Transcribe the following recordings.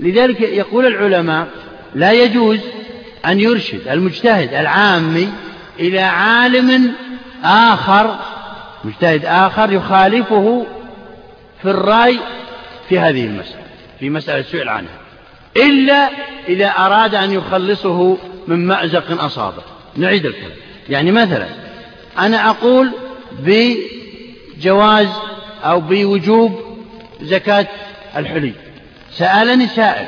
لذلك يقول العلماء لا يجوز أن يرشد المجتهد العامي إلى عالم آخر مجتهد آخر يخالفه في الرأي في هذه المسألة في مسألة سئل عنها إلا إذا أراد أن يخلصه من مأزق أصابه. نعيد الكلام. يعني مثلا أنا أقول بجواز أو بوجوب زكاة الحلي. سألني سائل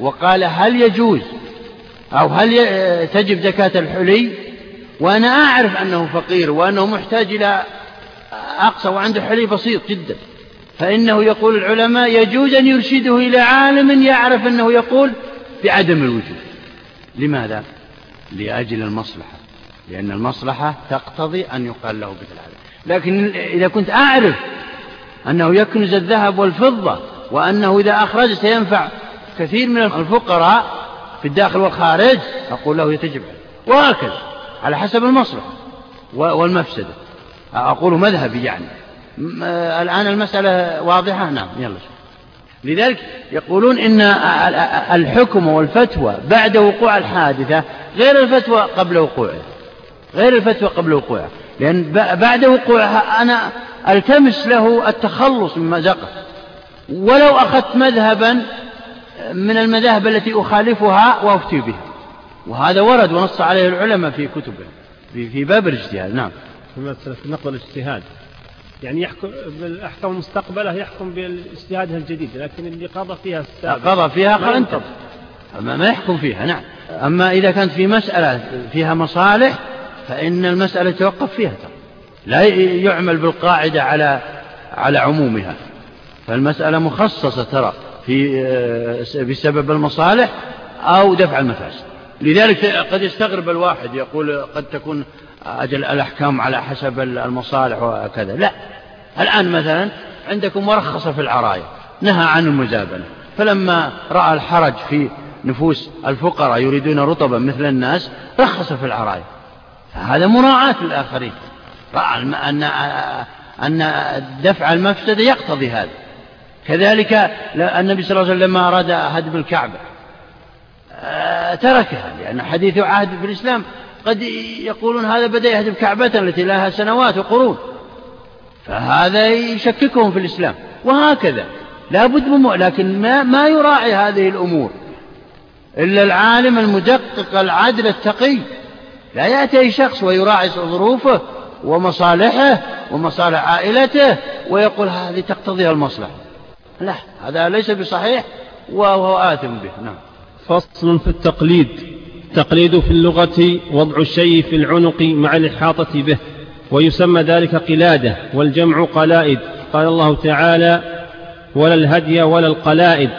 وقال هل يجوز أو هل تجب زكاة الحلي؟ وأنا أعرف أنه فقير وأنه محتاج إلى أقصى وعنده حلي بسيط جدا. فإنه يقول العلماء يجوز أن يرشده إلى عالم يعرف أنه يقول بعدم الوجود. لماذا؟ لأجل المصلحة. لأن المصلحة تقتضي أن يقال له مثل لكن إذا كنت أعرف أنه يكنز الذهب والفضة وأنه إذا أخرج سينفع كثير من الفقراء في الداخل والخارج أقول له يتجب وهكذا على حسب المصلحة والمفسدة. أقول مذهبي يعني. الآن المسألة واضحة؟ نعم يلا. لذلك يقولون إن الحكم والفتوى بعد وقوع الحادثة غير الفتوى قبل وقوعها غير الفتوى قبل وقوعها لأن بعد وقوعها أنا ألتمس له التخلص من مزقه ولو أخذت مذهبا من المذاهب التي أخالفها وأفتي بها. وهذا ورد ونص عليه العلماء في كتبهم في باب الاجتهاد. نعم. في نقض الاجتهاد. يعني يحكم بالأحكام المستقبلة يحكم باجتهادها الجديد لكن اللي قضى فيها السابق قضى فيها قال انت ما يحكم فيها نعم. أما إذا كانت في مسألة فيها مصالح فإن المسألة توقف فيها. لا يعمل بالقاعدة على على عمومها. فالمسألة مخصصة ترى في آه، بسبب المصالح أو دفع المفاسد. لذلك قد يستغرب الواحد يقول قد تكون أجل الأحكام على حسب المصالح وكذا. لا. الآن مثلا عندكم مرخصة في العراية نهى عن المزابنة. فلما رأى الحرج في نفوس الفقراء يريدون رطبا مثل الناس رخص في العراية. هذا مراعاة للآخرين. رأى أن أن دفع المفسدة يقتضي هذا. كذلك النبي صلى الله عليه وسلم لما أراد هدم الكعبة آه، تركها لأن حديث عهد في الإسلام قد يقولون هذا بدأ يهدم كعبة التي لها سنوات وقرون. فهذا يشككهم في الإسلام. وهكذا لا بد من لكن ما, ما يراعي هذه الأمور. إلا العالم المدقق العدل التقي. لا يأتي أي شخص ويراعي ظروفه ومصالحه ومصالح عائلته ويقول هذه تقتضيها المصلحة. لا هذا ليس بصحيح وهو آثم به نعم. فصل في التقليد. التقليد في اللغة وضع الشيء في العنق مع الإحاطة به ويسمى ذلك قلادة والجمع قلائد. قال الله تعالى ولا الهدي ولا القلائد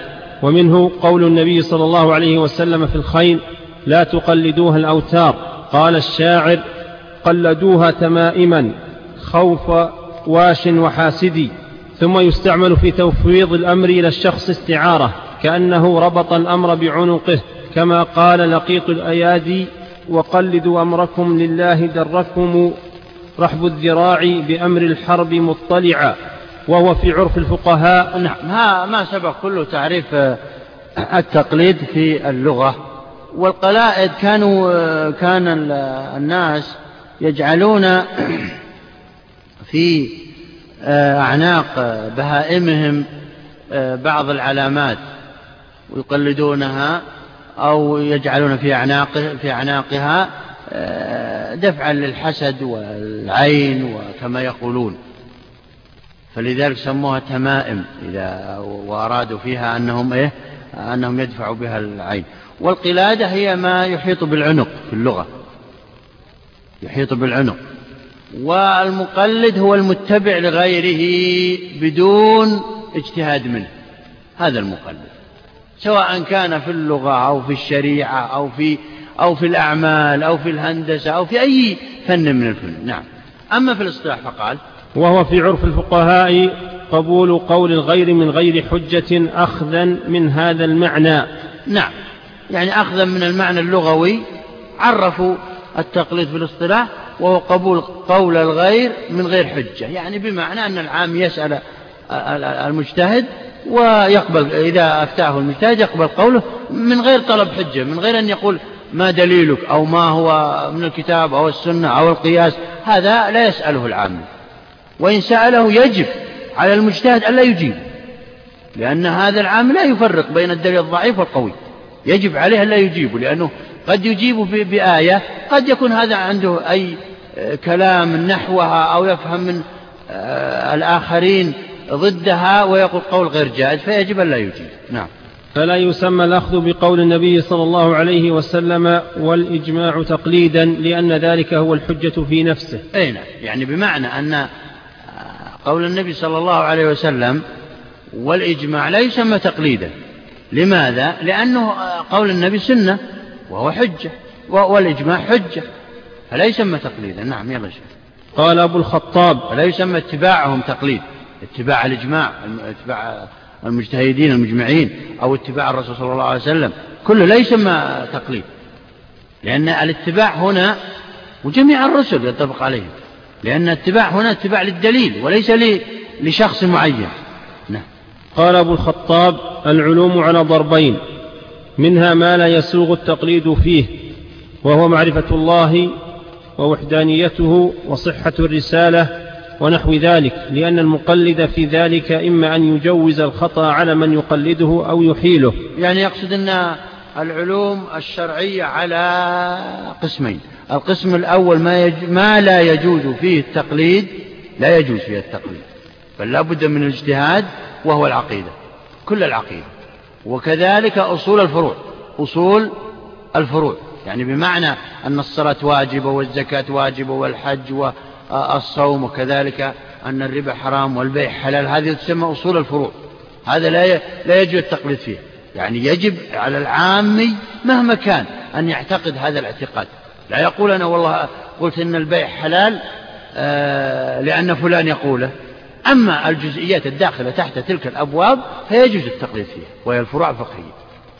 ومنه قول النبي صلى الله عليه وسلم في الخيل لا تقلدوها الأوتار قال الشاعر قلدوها تمائما خوف واش وحاسدي ثم يستعمل في تفويض الأمر إلى الشخص استعارة كأنه ربط الأمر بعنقه كما قال لقيط الأيادي وقلدوا أمركم لله دركم رحب الذراع بأمر الحرب مطلعا وهو في عرف الفقهاء. نعم ما سبق كله تعريف التقليد في اللغة. والقلائد كانوا كان الناس يجعلون في أعناق بهائمهم بعض العلامات ويقلدونها أو يجعلون في أعناق في أعناقها دفعا للحسد والعين وكما يقولون. فلذلك سموها تمائم إذا وأرادوا فيها أنهم إيه أنهم يدفعوا بها العين. والقلادة هي ما يحيط بالعنق في اللغة. يحيط بالعنق. والمقلد هو المتبع لغيره بدون اجتهاد منه. هذا المقلد. سواء كان في اللغة أو في الشريعة أو في أو في الأعمال أو في الهندسة أو في أي فن من الفنون نعم. أما في الاصطلاح فقال وهو في عرف الفقهاء قبول قول الغير من غير حجة أخذا من هذا المعنى. نعم. يعني أخذا من المعنى اللغوي. عرفوا التقليد في الاصطلاح. وهو قبول قول الغير من غير حجة. يعني بمعنى أن العام يسأل المجتهد ويقبل إذا أفتاه المجتهد يقبل قوله من غير طلب حجة من غير أن يقول ما دليلك أو ما هو من الكتاب أو السنة أو القياس. هذا لا يسأله العام. وإن سأله يجب على المجتهد ألا يجيب لأن هذا العام لا يفرق بين الدليل الضعيف والقوي. يجب عليه ألا يجيب لأنه قد يجيب بآية قد يكون هذا عنده أي كلام نحوها أو يفهم من آه، الآخرين ضدها ويقول قول غير جائز فيجب أن لا يجيب. نعم. فلا يسمى الأخذ بقول النبي صلى الله عليه وسلم والإجماع تقليدا لأن ذلك هو الحجة في نفسه. أي نعم. يعني بمعنى أن آه، قول النبي صلى الله عليه وسلم والإجماع لا يسمى تقليدا. لماذا؟ لأنه آه، قول النبي سنة وهو حجة. والإجماع حجة. فلا يسمى تقليدا نعم يلا شيخ. قال أبو الخطاب فلا يسمى اتباعهم تقليد. اتباع الإجماع اتباع المجتهدين المجمعين أو اتباع الرسول صلى الله عليه وسلم. كله لا يسمى تقليد. لأن الاتباع هنا وجميع الرسل يتفق عليهم لأن الاتباع هنا اتباع للدليل وليس لشخص معين. نعم. قال أبو الخطاب العلوم على ضربين منها ما لا يسوغ التقليد فيه. وهو معرفة الله ووحدانيته وصحة الرسالة ونحو ذلك لأن المقلد في ذلك إما أن يجوز الخطأ على من يقلده أو يحيله. يعني يقصد أن العلوم الشرعية على قسمين. القسم الأول ما, يج... ما لا يجوز فيه التقليد لا يجوز فيه التقليد بل بد من الاجتهاد وهو العقيدة كل العقيدة. وكذلك أصول الفروع أصول الفروع. يعني بمعنى أن الصلاة واجبة والزكاة واجبة والحج والصوم وكذلك أن الربا حرام والبيع حلال. هذه تسمى أصول الفروع. هذا لا لا يجوز التقليد فيه. يعني يجب على العامي مهما كان أن يعتقد هذا الاعتقاد. لا يقول أنا والله قلت إن البيع حلال آه، لأن فلان يقوله. أما الجزئيات الداخلة تحت تلك الأبواب فيجوز التقليد فيها وهي الفروع الفقهية.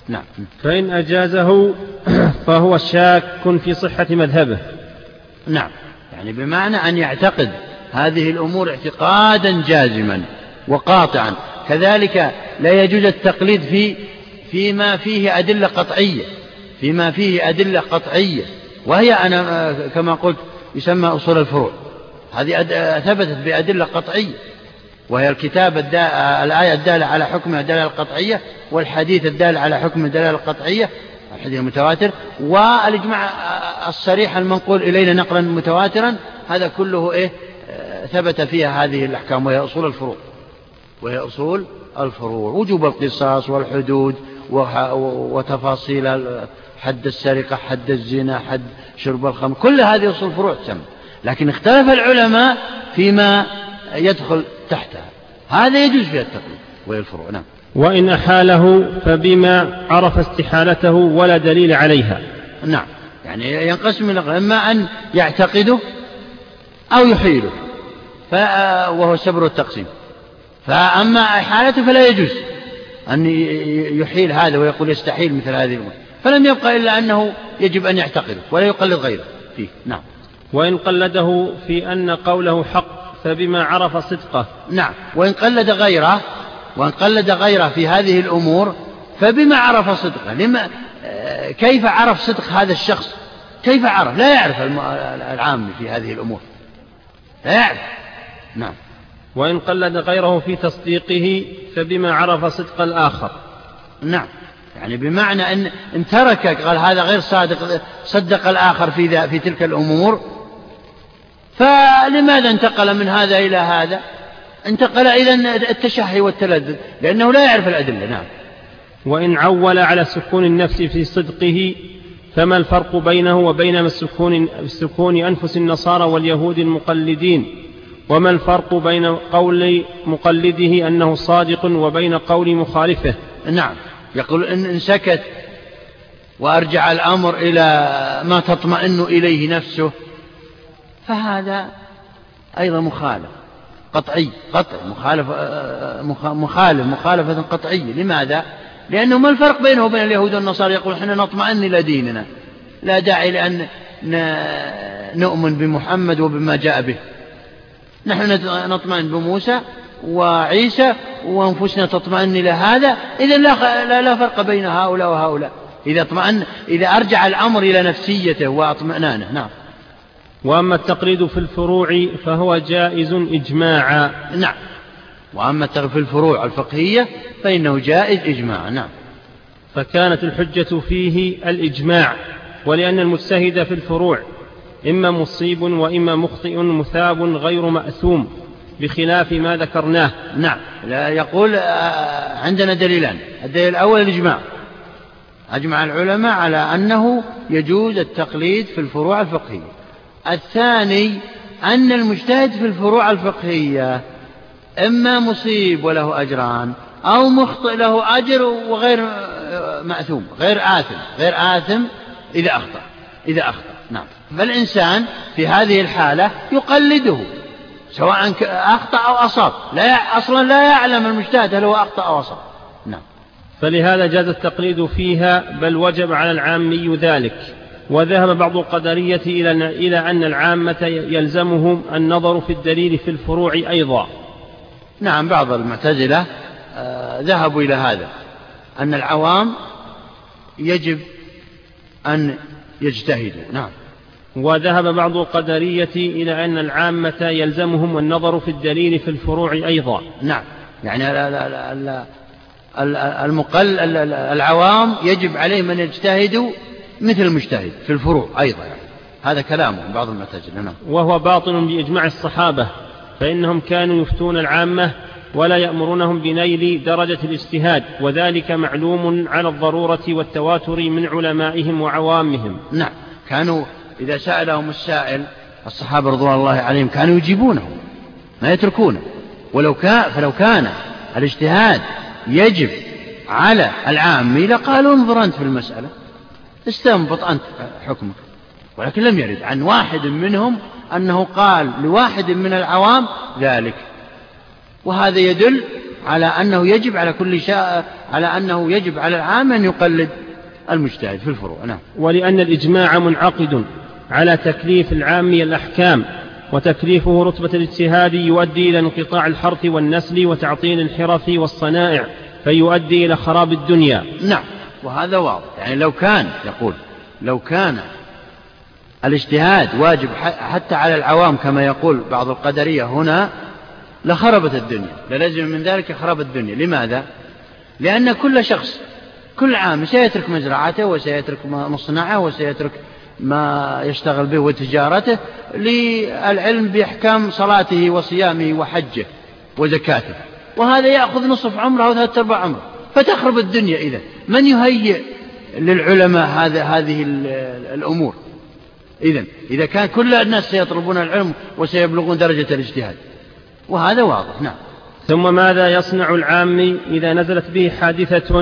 نعم. فإن أجازه فهو شاك في صحة مذهبه. نعم. يعني بمعنى أن يعتقد هذه الأمور اعتقادا جازما وقاطعا. كذلك لا يجوز التقليد في فيما فيه أدلة قطعية فيما فيه أدلة قطعية. وهي أنا كما قلت يسمى أصول الفروع. هذه ثبتت بأدلة قطعية. وهي الكتاب الآية الدالة على حكم الدلالة القطعية والحديث الدال على حكم الدلالة القطعية الحديث المتواتر والإجماع الصريح المنقول إلينا نقلا متواترا هذا كله إيه؟ ثبت فيها هذه الأحكام وهي أصول الفروع. وهي أصول الفروع. وجوب القصاص والحدود وتفاصيل حد السرقة حد الزنا حد شرب الخمر كل هذه أصول فروع تسمى لكن اختلف العلماء فيما يدخل تحتها. هذا يجوز فيها التقليد وهي الفروع نعم. وإن أحاله فبما عرف استحالته ولا دليل عليها. نعم. يعني ينقسم إلى إما أن يعتقده أو يحيله وهو سبر التقسيم. فأما إحالته فلا يجوز أن يحيل هذا ويقول يستحيل مثل هذه الأمور. فلم يبقى إلا أنه يجب أن يعتقده ولا يقلد غيره. فيه. نعم. وإن قلده في أن قوله حق فبما عرف صدقه. نعم. وإن قلد غيره وإن قلد غيره في هذه الأمور فبما عرف صدقه. لما كيف عرف صدق هذا الشخص؟ كيف عرف؟ لا يعرف العام في هذه الأمور. لا يعرف. نعم. وإن قلد غيره في تصديقه فبما عرف صدق الآخر. نعم. يعني بمعنى أن إن تركك قال هذا غير صادق صدق الآخر في, في تلك الأمور فلماذا انتقل من هذا إلى هذا؟ انتقل إلى التشهي والتلذذ لأنه لا يعرف الأدلة نعم. وإن عول على سكون النفس في صدقه فما الفرق بينه وبين السكون, سكون أنفس النصارى واليهود المقلدين؟ وما الفرق بين قول مقلده أنه صادق وبين قول مخالفه؟ نعم. يقول إن سكت وأرجع الأمر إلى ما تطمئن إليه نفسه فهذا أيضا مخالف قطعي قطع مخالف مخالف مخالفة قطعية. لماذا؟ لأنه ما الفرق بينه وبين اليهود والنصارى؟ يقول إحنا نطمئن إلى ديننا. لا داعي لأن نؤمن بمحمد وبما جاء به. نحن نطمئن بموسى وعيسى وأنفسنا تطمئن إلى هذا. إذا لا, لا, لا فرق بين هؤلاء وهؤلاء. إذا اطمأن إذا أرجع الأمر إلى نفسيته وأطمئنانه. نعم. وأما التقليد في الفروع فهو جائز إجماعا. نعم. وأما في الفروع الفقهية فإنه جائز إجماعا. نعم. فكانت الحجة فيه الإجماع ولأن المجتهد في الفروع إما مصيب وإما مخطئ مثاب غير مأثوم بخلاف ما ذكرناه. نعم. لا يقول آه، عندنا دليلان. الدليل الأول الإجماع. أجمع العلماء على أنه يجوز التقليد في الفروع الفقهية. الثاني أن المجتهد في الفروع الفقهية إما مصيب وله أجران أو مخطئ له أجر وغير آه، مأثوم غير آثم غير آثم إذا أخطأ إذا أخطأ نعم. فالإنسان في هذه الحالة يقلده سواء أخطأ أو أصاب لا أصلا لا يعلم المجتهد هل هو أخطأ أو أصاب. نعم. فلهذا جاز التقليد فيها بل وجب على العامي ذلك. وذهب بعض القدرية إلى أن العامة يلزمهم النظر في الدليل في الفروع أيضا. نعم بعض المعتزلة آه، ذهبوا إلى هذا أن العوام يجب أن يجتهدوا. نعم. وذهب بعض القدرية إلى أن العامة يلزمهم النظر في الدليل في الفروع أيضا. نعم. يعني المقل العوام يجب عليهم أن يجتهدوا مثل المجتهد في الفروع أيضا يعني. هذا كلامه بعض المعتزلة نعم. وهو باطل بإجماع الصحابة فإنهم كانوا يفتون العامة ولا يأمرونهم بنيل درجة الاجتهاد وذلك معلوم على الضرورة والتواتر من علمائهم وعوامهم. نعم. كانوا إذا سألهم السائل الصحابة رضوان الله عليهم كانوا يجيبونه ما يتركونه. ولو كان فلو كان الاجتهاد يجب على العامي لقالوا انظر أنت في المسألة. استنبط أنت حكمك. ولكن لم يرد عن واحد منهم أنه قال لواحد من العوام ذلك. وهذا يدل على أنه يجب على كل شاء على أنه يجب على العام أن يقلد المجتهد في الفروع. نعم. ولأن الإجماع منعقد على تكليف العام الأحكام وتكليفه رتبة الاجتهاد يؤدي إلى انقطاع الحرث والنسل وتعطيل الحرف والصنائع فيؤدي إلى خراب الدنيا. نعم. وهذا واضح. يعني لو كان يقول لو كان الاجتهاد واجب حتى على العوام كما يقول بعض القدرية هنا لخربت الدنيا. للزم من ذلك خرب الدنيا. لماذا؟ لأن كل شخص كل عام سيترك مزرعته وسيترك مصنعه وسيترك ما يشتغل به وتجارته للعلم بأحكام صلاته وصيامه وحجه وزكاته. وهذا يأخذ نصف عمره أو ثلاثة أرباع عمره. فتخرب الدنيا إذا. من يهيئ للعلماء هذا هذه الأمور؟ إذا إذا كان كل الناس سيطلبون العلم وسيبلغون درجة الاجتهاد. وهذا واضح نعم. ثم ماذا يصنع العام إذا نزلت به حادثة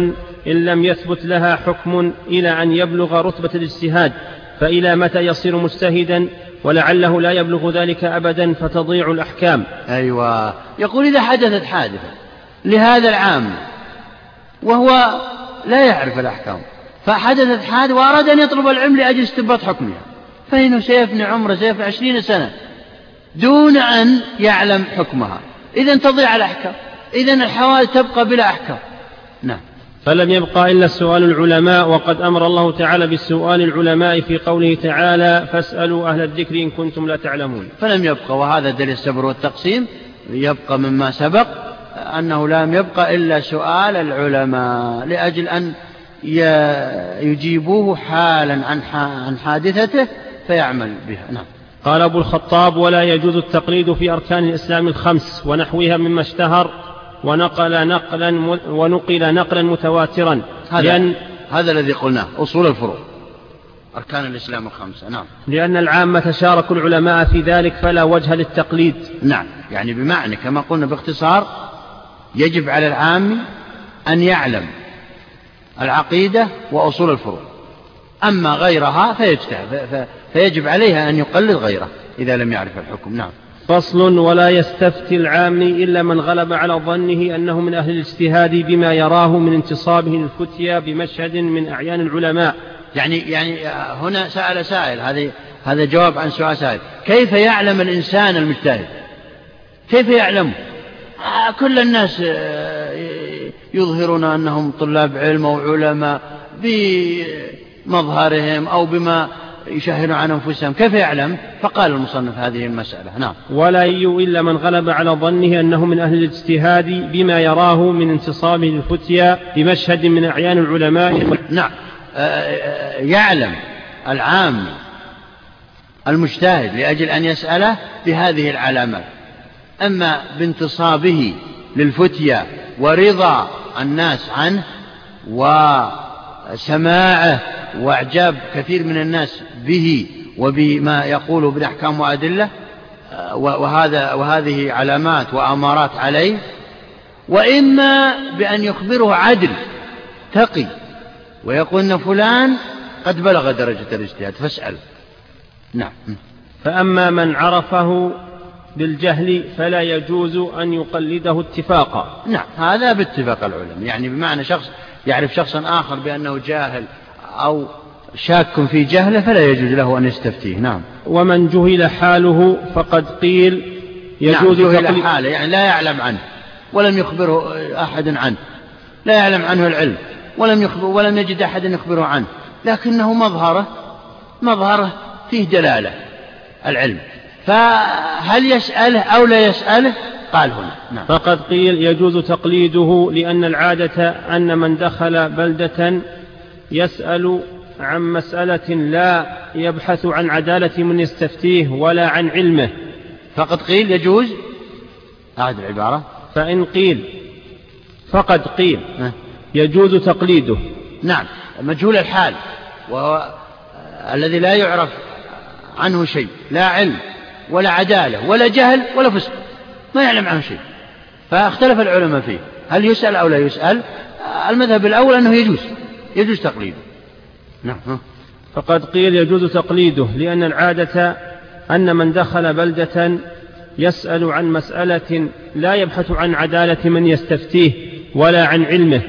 إن لم يثبت لها حكم إلى أن يبلغ رتبة الاجتهاد؟ فإلى متى يصير مجتهدا ولعله لا يبلغ ذلك أبدا فتضيع الأحكام؟ أيوة. يقول إذا حدثت حادثة لهذا العام وهو لا يعرف الأحكام. فحدثت حادثة وأراد أن يطلب العلم لأجل استنباط حكمها. فإنه سيفني عمره سيفني عشرين سنة دون أن يعلم حكمها. إذا تضيع الأحكام. إذا الحوادث تبقى بلا أحكام. نعم. فلم يبقى إلا سؤال العلماء وقد أمر الله تعالى بالسؤال العلماء في قوله تعالى فاسألوا أهل الذكر إن كنتم لا تعلمون. فلم يبقى وهذا دليل السبر والتقسيم يبقى مما سبق. أنه لم يبقى إلا سؤال العلماء لأجل أن يجيبوه حالا عن حادثته فيعمل بها. نعم. قال أبو الخطاب ولا يجوز التقليد في أركان الإسلام الخمس ونحوها مما اشتهر ونقل نقلا ونقل نقلا متواترا. هذا لأن هذا الذي قلناه أصول الفروع أركان الإسلام الخمسة نعم. لأن العامة شاركوا العلماء في ذلك فلا وجه للتقليد. نعم. يعني بمعنى كما قلنا باختصار يجب على العام أن يعلم العقيدة وأصول الفروع. أما غيرها فيجتهد فيجب عليها أن يقلد غيره إذا لم يعرف الحكم. نعم. فصل ولا يستفتي العامي إلا من غلب على ظنه أنه من أهل الاجتهاد بما يراه من انتصابه للفتيا بمشهد من أعيان العلماء. يعني يعني هنا سأل سائل هذه هذا جواب عن سؤال سائل. كيف يعلم الإنسان المجتهد؟ كيف يعلم كل الناس آه، يظهرون أنهم طلاب علم أو علماء بمظهرهم أو بما يشهرون عن أنفسهم. كيف يعلم؟ فقال المصنف هذه المسألة. نعم. ولا يي إلا من غلب على ظنه أنه من أهل الاجتهاد بما يراه من انتصابه للفتيا بمشهد من أعيان العلماء. نعم. آه، آه، يعلم العام المجتهد لأجل أن يسأله بهذه العلامات. أما بانتصابه للفتيا ورضا الناس عنه وسماعه وإعجاب كثير من الناس به وبما يقول بالأحكام وأدلة وهذا وهذه علامات وأمارات عليه. وإما بأن يخبره عدل تقي ويقول أن فلان قد بلغ درجة الاجتهاد فاسأل. نعم. فأما من عرفه بالجهل فلا يجوز أن يقلده اتفاقا. نعم هذا باتفاق العلماء. يعني بمعنى شخص يعرف شخصا آخر بأنه جاهل أو شاك في جهله فلا يجوز له أن يستفتيه. نعم. ومن جهل حاله فقد قيل يجوز نعم جهل حاله يعني لا يعلم عنه ولم يخبره أحد عنه لا يعلم عنه العلم ولم يخبر ولم يجد أحد يخبره عنه لكنه مظهره مظهره فيه دلالة العلم. فهل يسأله أو لا يسأله؟ قال هنا. نعم. فقد قيل يجوز تقليده لأن العادة أن من دخل بلدة يسأل عن مسألة لا يبحث عن عدالة من يستفتيه ولا عن علمه. فقد قيل يجوز؟ أعد العبارة. فإن قيل فقد قيل يجوز تقليده. نعم. مجهول الحال وهو الذي لا يعرف عنه شيء لا علم. ولا عدالة ولا جهل ولا فسق. ما يعلم عنه شيء. فاختلف العلماء فيه. هل يسأل أو لا يسأل؟ المذهب الأول أنه يجوز. يجوز تقليده. نعم فقد قيل يجوز تقليده لأن العادة أن من دخل بلدة يسأل عن مسألة لا يبحث عن عدالة من يستفتيه ولا عن علمه.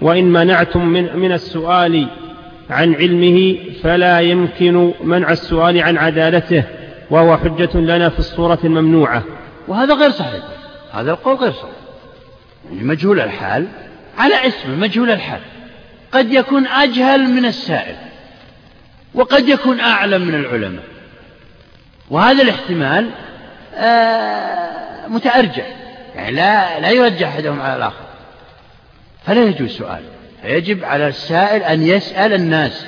وإن منعتم من, من السؤال عن علمه فلا يمكن منع السؤال عن عدالته. وهو حجة لنا في الصورة الممنوعة. وهذا غير صحيح. هذا القول غير صحيح. يعني مجهول الحال. على اسمه مجهول الحال. قد يكون أجهل من السائل. وقد يكون أعلم من العلماء. وهذا الاحتمال آه متأرجح. يعني لا لا يرجح أحدهم على الآخر. فلا يجوز سؤال. فيجب على السائل أن يسأل الناس.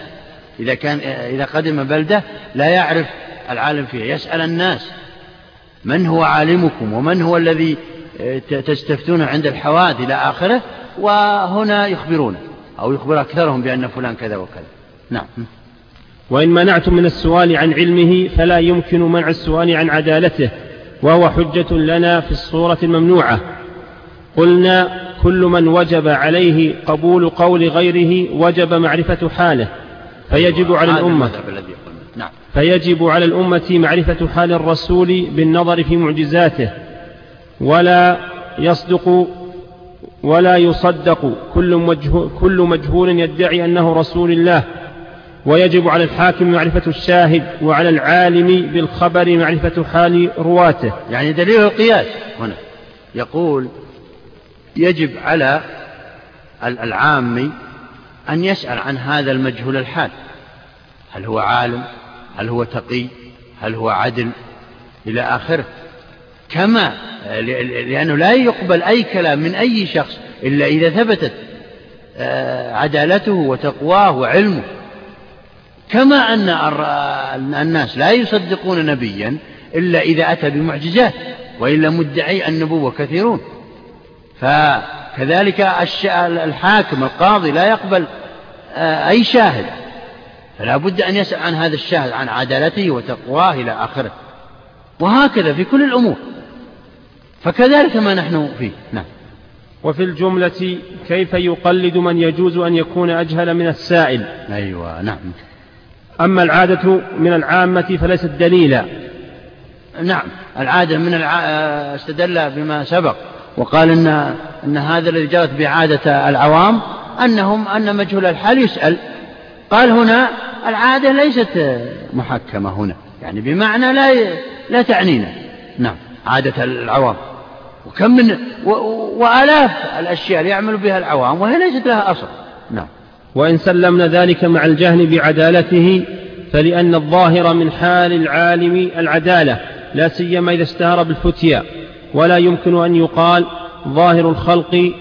إذا كان إذا قدم بلدة لا يعرف العالم فيها. يسأل الناس من هو عالمكم ومن هو الذي آه، تستفتون عند الحوادث إلى آخره وهنا يخبرونه أو يخبر أكثرهم بأن فلان كذا وكذا. نعم. وإن منعتم من السؤال عن علمه فلا يمكن منع السؤال عن عدالته وهو حجة لنا في الصورة الممنوعة. قلنا كل من وجب عليه قبول قول غيره وجب معرفة حاله فيجب على الأمة. فيجب على الأمة معرفة حال الرسول بالنظر في معجزاته ولا يصدق ولا يصدق. كل مجهول, كل مجهول يدعي أنه رسول الله. ويجب على الحاكم معرفة الشاهد وعلى العالم بالخبر معرفة حال رواته. يعني دليل القياس هنا. يقول يجب على العام أن يسأل عن هذا المجهول الحال. هل هو عالم؟ هل هو تقي؟ هل هو عدل؟ إلى آخره. كما لأنه لا يقبل أي كلام من أي شخص إلا إذا ثبتت آه، عدالته وتقواه وعلمه. كما أن الناس لا يصدقون نبيا إلا إذا أتى بمعجزات وإلا مدعي النبوة كثيرون. فكذلك الحاكم القاضي لا يقبل آه، أي شاهد. فلا بد أن يسأل عن هذا الشاهد عن عدالته وتقواه إلى آخره. وهكذا في كل الأمور. فكذلك ما نحن فيه. نعم. وفي الجملة كيف يقلد من يجوز أن يكون أجهل من السائل؟ أيوة نعم. أما العادة من العامة فليست دليلا. نعم. العادة من الع... استدل بما سبق. وقال إن, إن هذا الذي جرت بعادة العوام أنهم أن مجهول الحال يسأل. قال هنا العادة ليست محكمة هنا يعني بمعنى لا لا تعنينا. نعم عادة العوام. وكم من و... وآلاف الأشياء يعمل بها العوام وهي ليست لها أصل. نعم. وإن سلمنا ذلك مع الجهل بعدالته فلأن الظاهر من حال العالم العدالة لا سيما إذا اشتهر بالفتيا. ولا يمكن أن يقال ظاهر الخلق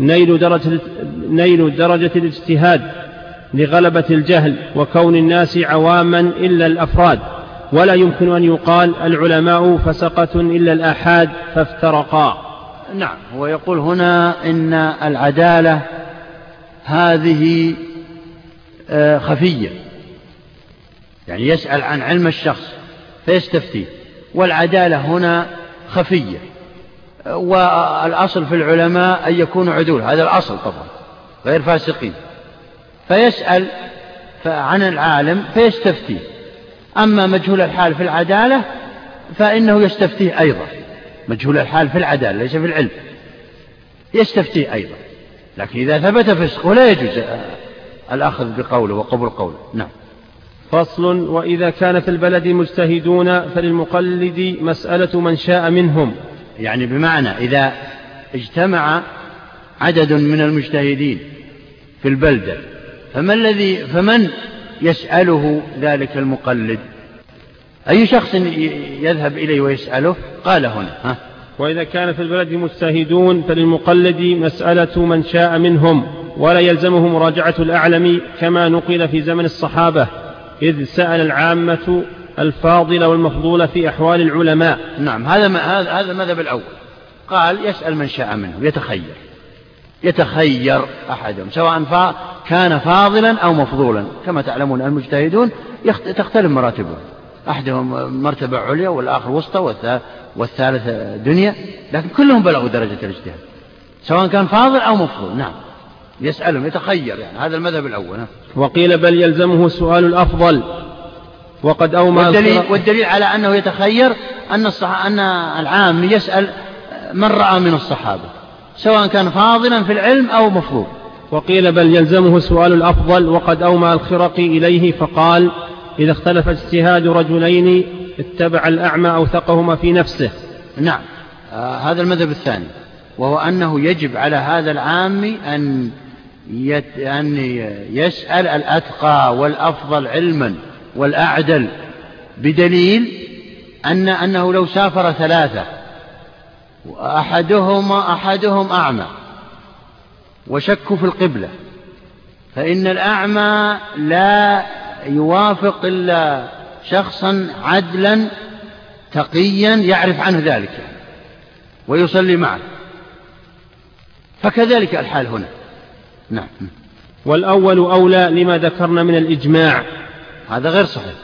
نيل درجة, نيل درجة الاجتهاد. لغلبة الجهل وكون الناس عواما إلا الأفراد ولا يمكن أن يقال العلماء فسقة إلا الآحاد فافترقا. نعم هو يقول هنا إن العدالة هذه آه، خفية. يعني يسأل عن علم الشخص فيستفتيه والعدالة هنا خفية. والأصل في العلماء أن يكونوا عدول هذا الأصل طبعا غير فاسقين. فيسأل عن العالم فيستفتيه. أما مجهول الحال في العدالة فإنه يستفتيه أيضا. مجهول الحال في العدالة ليس في العلم يستفتيه أيضا. لكن إذا ثبت فسقه لا يجوز الأخذ بقوله وقبول قوله. نعم. فصل وإذا كان في البلد مجتهدون فللمقلد مسألة من شاء منهم. يعني بمعنى إذا اجتمع عدد من المجتهدين في البلدة فما الذي فمن يسأله ذلك المقلد؟ أي شخص يذهب إليه ويسأله؟ قال هنا ها. وإذا كان في البلد مجتهدون فللمقلد مسألة من شاء منهم ولا يلزمه مراجعة الأعلم كما نقل في زمن الصحابة إذ سأل العامة الفاضل والمفضول في أحوال العلماء. نعم هذا هذا المذهب الأول. قال يسأل من شاء منهم يتخير يتخير أحدهم سواء كان فاضلا أو مفضولا. كما تعلمون المجتهدون تختلف مراتبهم. أحدهم مرتبة عليا والآخر وسطى والثالث دنيا. لكن كلهم بلغوا درجة الاجتهاد سواء كان فاضل أو مفضول. نعم. يسألهم يتخير يعني. هذا المذهب الأول وقيل بل يلزمه سؤال الأفضل. وقد أومى والدليل, والدليل على أنه يتخير أن, الصح... أن العام يسأل من رأى من الصحابة. سواء كان فاضلا في العلم أو مفضول وقيل بل يلزمه سؤال الأفضل وقد أومى الخرقي إليه فقال إذا اختلف اجتهاد رجلين اتبع الأعمى أوثقهما في نفسه. نعم. آه هذا المذهب الثاني. وهو أنه يجب على هذا العام أن يت... أن يسأل الأتقى والأفضل علما والأعدل بدليل أن أنه لو سافر ثلاثة وأحدهما أحدهم أعمى وشكوا في القبلة فإن الأعمى لا يوافق إلا شخصا عدلا تقيا يعرف عنه ذلك ويصلي معه. فكذلك الحال هنا. نعم. والأول أولى لما ذكرنا من الإجماع. هذا غير صحيح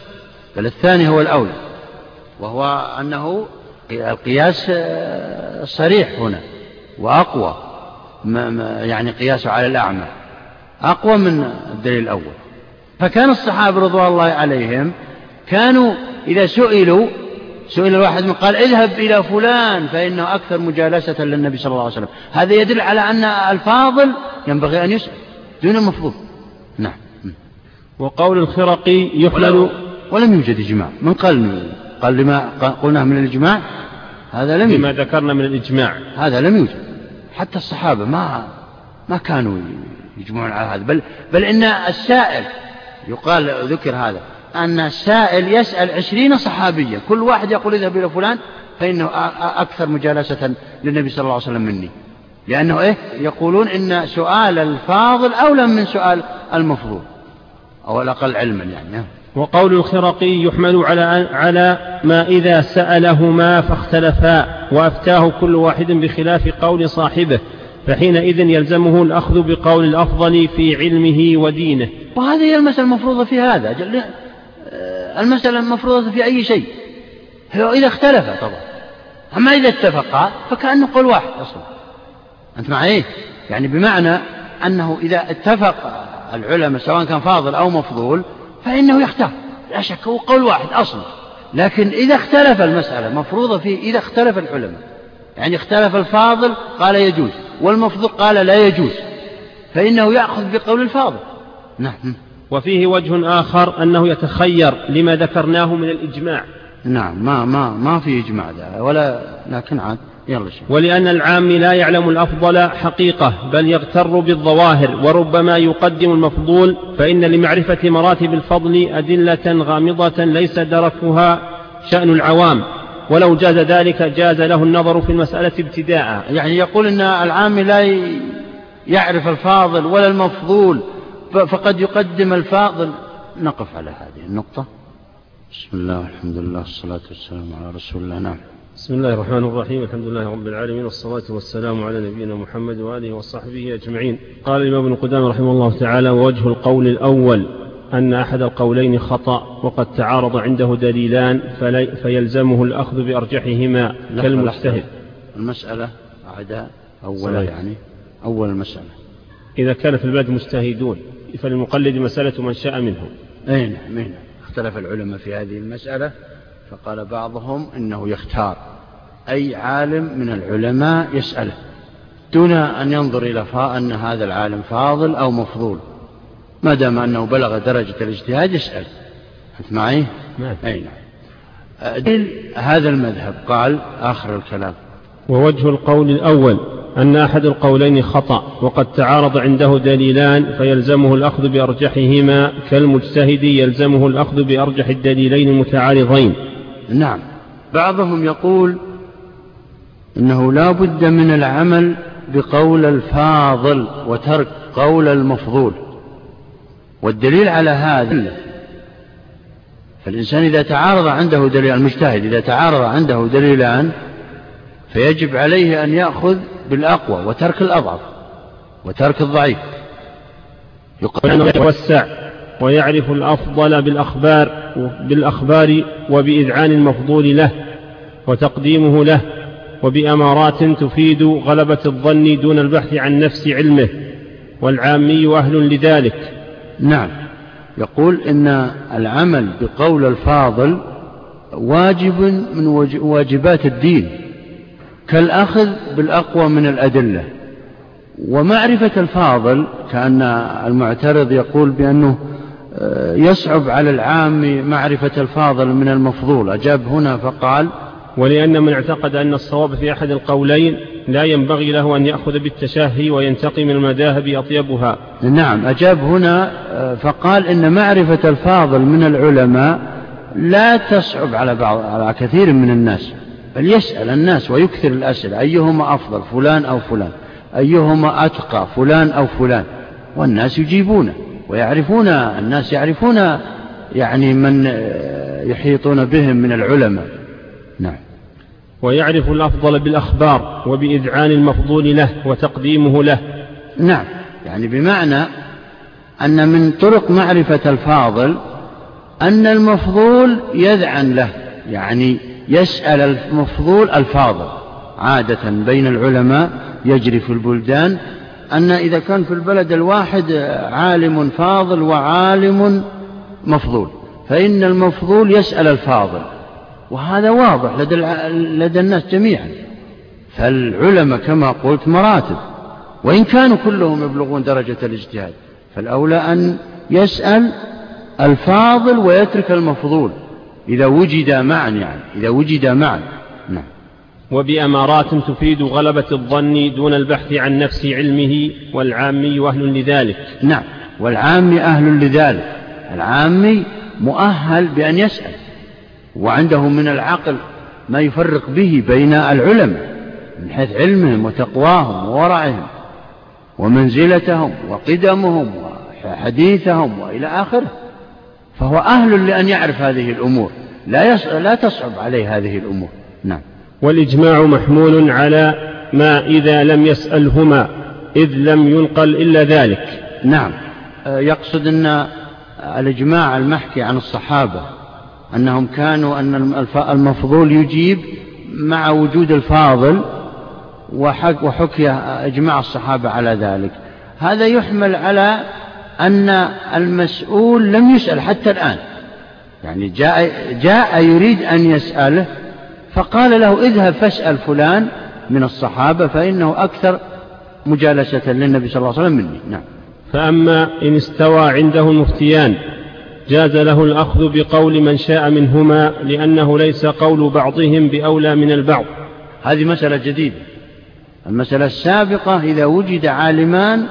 بل الثاني هو الأولى وهو أنه القياس صريح هنا وأقوى يعني قياسه على الأعمى أقوى من الدليل الأول. فكان الصحابة رضوان الله عليهم كانوا إذا سئلوا سئل الواحد من قال اذهب إلى فلان فإنه أكثر مجالسة للنبي صلى الله عليه وسلم. هذا يدل على أن الفاضل ينبغي أن يسأل دون المفضول نعم. وقول الخرقي يحمل ولم يوجد إجماع. من قال قال لما قلناه من الإجماع؟ هذا لم يوجد. لما ذكرنا من الإجماع. هذا لم يوجد. حتى الصحابة ما ما كانوا يجمعون على هذا. بل بل إن السائل يقال ذكر هذا أن السائل يسأل عشرين صحابيا كل واحد يقول اذهب إلى فلان فإنه أكثر مجالسة للنبي صلى الله عليه وسلم مني. لأنه إيه؟ يقولون إن سؤال الفاضل أولى من سؤال المفضول أو الأقل علما يعني. وقول الخرقي يحمل على على ما إذا سألهما فاختلفا وأفتاه كل واحد بخلاف قول صاحبه فحينئذ يلزمه الأخذ بقول الأفضل في علمه ودينه. وهذه هي المسألة المفروضة في هذا. المسألة المفروضة في أي شيء؟ إذا اختلف طبعا. أما إذا اتفقا فكأنه قول واحد أصلا. أنت مع إيه؟ يعني بمعنى أنه إذا اتفق العلماء سواء كان فاضل أو مفضول فإنه يختار. لا شك هو قول واحد أصلا. لكن إذا اختلف المسألة مفروضة فيه إذا اختلف العلماء. يعني اختلف الفاضل قال يجوز والمفضول قال لا يجوز. فإنه يأخذ بقول الفاضل. نعم. وفيه وجه آخر أنه يتخير لما ذكرناه من الإجماع. نعم ما ما ما في إجماع ذا ولا لكن عاد. ولأن العام لا يعلم الأفضل حقيقة بل يغتر بالظواهر وربما يقدم المفضول فإن لمعرفة مراتب الفضل أدلة غامضة ليس دركها شأن العوام. ولو جاز ذلك جاز له النظر في المسألة ابتداء. يعني يقول إن العام لا يعرف الفاضل ولا المفضول فقد يقدم الفاضل. نقف على هذه النقطة. بسم الله والحمد لله والصلاة والسلام على رسول الله. نعم. بسم الله الرحمن الرحيم. الحمد لله رب العالمين والصلاة والسلام على نبينا محمد وآله وصحبه أجمعين. قال الإمام ابن قدامة رحمه الله تعالى ووجه القول الأول أن أحد القولين خطأ وقد تعارض عنده دليلان فيلزمه الأخذ بأرجحهما كالمجتهد المسألة أعداء أولا يعني أول المسألة إذا كان في البلد مجتهدون فللمقلد مسألة من شاء منهم. أي نعم نعم. اختلف العلماء في هذه المسألة. فقال بعضهم إنه يختار. أي عالم من العلماء يسأله. دون أن ينظر إلى أن هذا العالم فاضل أو مفضول. ما دام أنه بلغ درجة الاجتهاد يسأل. أنت معي؟ نعم. أي نعم. هذا المذهب. قال آخر الكلام. ووجه القول الأول أن أحد القولين خطأ وقد تعارض عنده دليلان فيلزمه الأخذ بأرجحهما كالمجتهد يلزمه الأخذ بأرجح الدليلين المتعارضين نعم. بعضهم يقول إنه لا بد من العمل بقول الفاضل وترك قول المفضول. والدليل على هذا فالإنسان إذا تعارض عنده دليل المجتهد إذا تعارض عنده دليلان فيجب عليه أن يأخذ بالأقوى وترك الأضعف وترك الضعيف. يقول يتوسع. ويعرف الأفضل بالأخبار بالأخبار وبإذعان المفضول له وتقديمه له وبأمارات تفيد غلبة الظن دون البحث عن نفس علمه والعامي أهل لذلك. نعم. يقول إن العمل بقول الفاضل واجب من واجبات الدين كالأخذ بالأقوى من الأدلة. ومعرفة الفاضل كأن المعترض يقول بأنه يصعب على العام معرفة الفاضل من المفضول. أجاب هنا فقال ولأن من اعتقد أن الصواب في أحد القولين لا ينبغي له أن يأخذ بالتشهي وينتقي من المذاهب أطيبها. نعم أجاب هنا آه، فقال إن معرفة الفاضل من العلماء لا تصعب على بعض على كثير من الناس. بل يسأل الناس ويكثر الأسئلة أيهما أفضل فلان أو فلان؟ أيهما أتقى فلان أو فلان؟ والناس يجيبونه. ويعرفون الناس يعرفون يعني من يحيطون بهم من العلماء. نعم. ويعرف الأفضل بالأخبار وبإذعان المفضول له وتقديمه له. نعم. يعني بمعنى أن من طرق معرفة الفاضل أن المفضول يذعن له يعني يسأل المفضول الفاضل. عادة بين العلماء يجري في البلدان أن إذا كان في البلد الواحد عالم فاضل وعالم مفضول فإن المفضول يسأل الفاضل وهذا واضح لدى, لدى الناس جميعا. فالعلماء كما قلت مراتب وإن كانوا كلهم يبلغون درجة الاجتهاد فالأولى أن يسأل الفاضل ويترك المفضول إذا وجد معا يعني إذا وجد معا. نعم. وبأمارات تفيد غلبة الظن دون البحث عن نفس علمه والعامي أهل لذلك. نعم والعامي أهل لذلك. العامي مؤهل بأن يسأل وعنده من العقل ما يفرق به بين العلماء من حيث علمهم وتقواهم وورعهم ومنزلتهم وقدمهم وحديثهم وإلى آخره. فهو أهل لأن يعرف هذه الأمور لا, يص... لا تصعب عليه هذه الأمور. نعم. والإجماع محمول على ما إذا لم يسألهما إذ لم ينقل إلا ذلك. نعم. آه، يقصد أن الإجماع المحكي عن الصحابة أنهم كانوا أن المفضول يجيب مع وجود الفاضل وحكي إجماع الصحابة على ذلك. هذا يحمل على أن المسؤول لم يسأل حتى الآن. يعني جاء, جاء يريد أن يسأله فقال له اذهب فاسأل فلان من الصحابة فإنه أكثر مجالسة للنبي صلى الله عليه وسلم مني. نعم. فأما إن استوى عنده المفتيان جاز له الأخذ بقول من شاء منهما لأنه ليس قول بعضهم بأولى من البعض. هذه مسألة جديدة. المسألة السابقة إذا وجد عالمان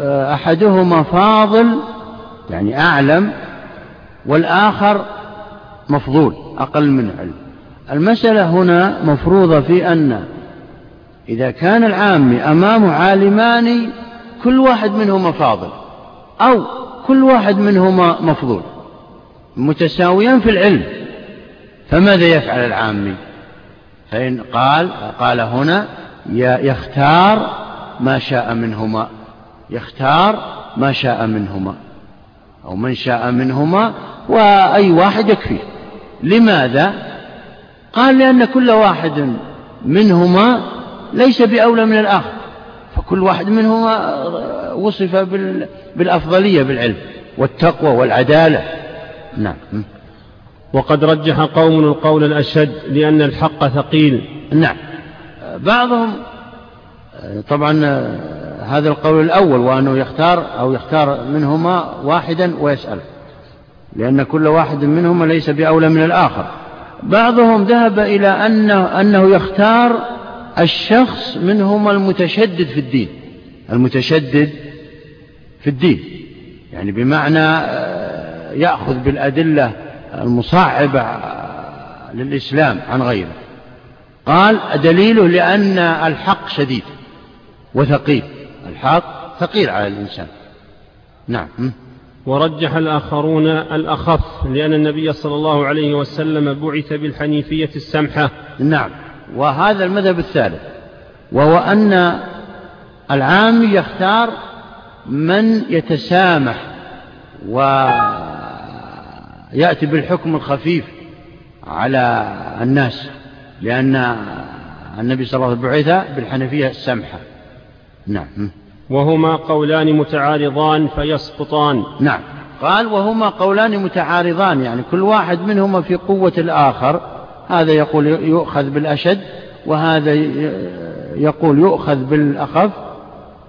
أحدهما فاضل يعني أعلم والآخر مفضول أقل من علم. المسألة هنا مفروضة في أن إذا كان العامي أمامه عالمان كل واحد منهما فاضل أو كل واحد منهما مفضول متساويان في العلم فماذا يفعل العامي فإن قال قال هنا يختار ما شاء منهما يختار ما شاء منهما أو من شاء منهما وأي واحد يكفيه لماذا؟ قال لأن كل واحد منهما ليس بأولى من الآخر فكل واحد منهما وصف بالأفضلية بالعلم والتقوى والعدالة. نعم. وقد رجح قوم القول الأشد لأن الحق ثقيل. نعم. بعضهم طبعا هذا القول الأول وأنه يختار أو يختار منهما واحدا ويسأل لأن كل واحد منهما ليس بأولى من الآخر. بعضهم ذهب إلى أنه, أنه يختار الشخص منهما المتشدد في الدين. المتشدد في الدين. يعني بمعنى آه، يأخذ بالأدلة المصعبة للإسلام عن غيره. قال دليله لأن الحق شديد وثقيل. الحق ثقيل على الإنسان. نعم. ورجح الآخرون الأخف لأن النبي صلى الله عليه وسلم بعث بالحنيفية السمحة. نعم. وهذا المذهب الثالث وهو أن العام يختار من يتسامح ويأتي بالحكم الخفيف على الناس لأن النبي صلى الله عليه وسلم بعث بالحنفية السمحة. نعم. وهما قولان متعارضان فيسقطان. نعم. قال وهما قولان متعارضان يعني كل واحد منهما في قوة الآخر. هذا يقول يؤخذ بالأشد وهذا يقول يؤخذ بالأخف.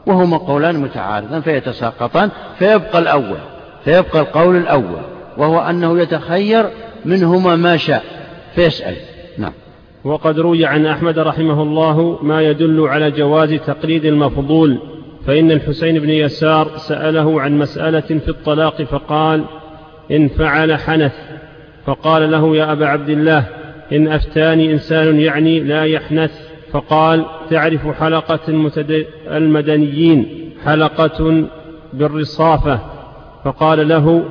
وهما قولان متعارضان فيتساقطان فيبقى الأول فيبقى القول الأول وهو أنه يتخير منهما ما شاء فيسأل. نعم. وقد روي عن أحمد رحمه الله ما يدل على جواز تقليد المفضول. فإن الحسين بن يسار سأله عن مسألة في الطلاق فقال إن فعل حنث. فقال له يا أبا عبد الله إن أفتاني إنسان يعني لا يحنث. فقال تعرف حلقة المدنيين حلقة بالرصافة. فقال له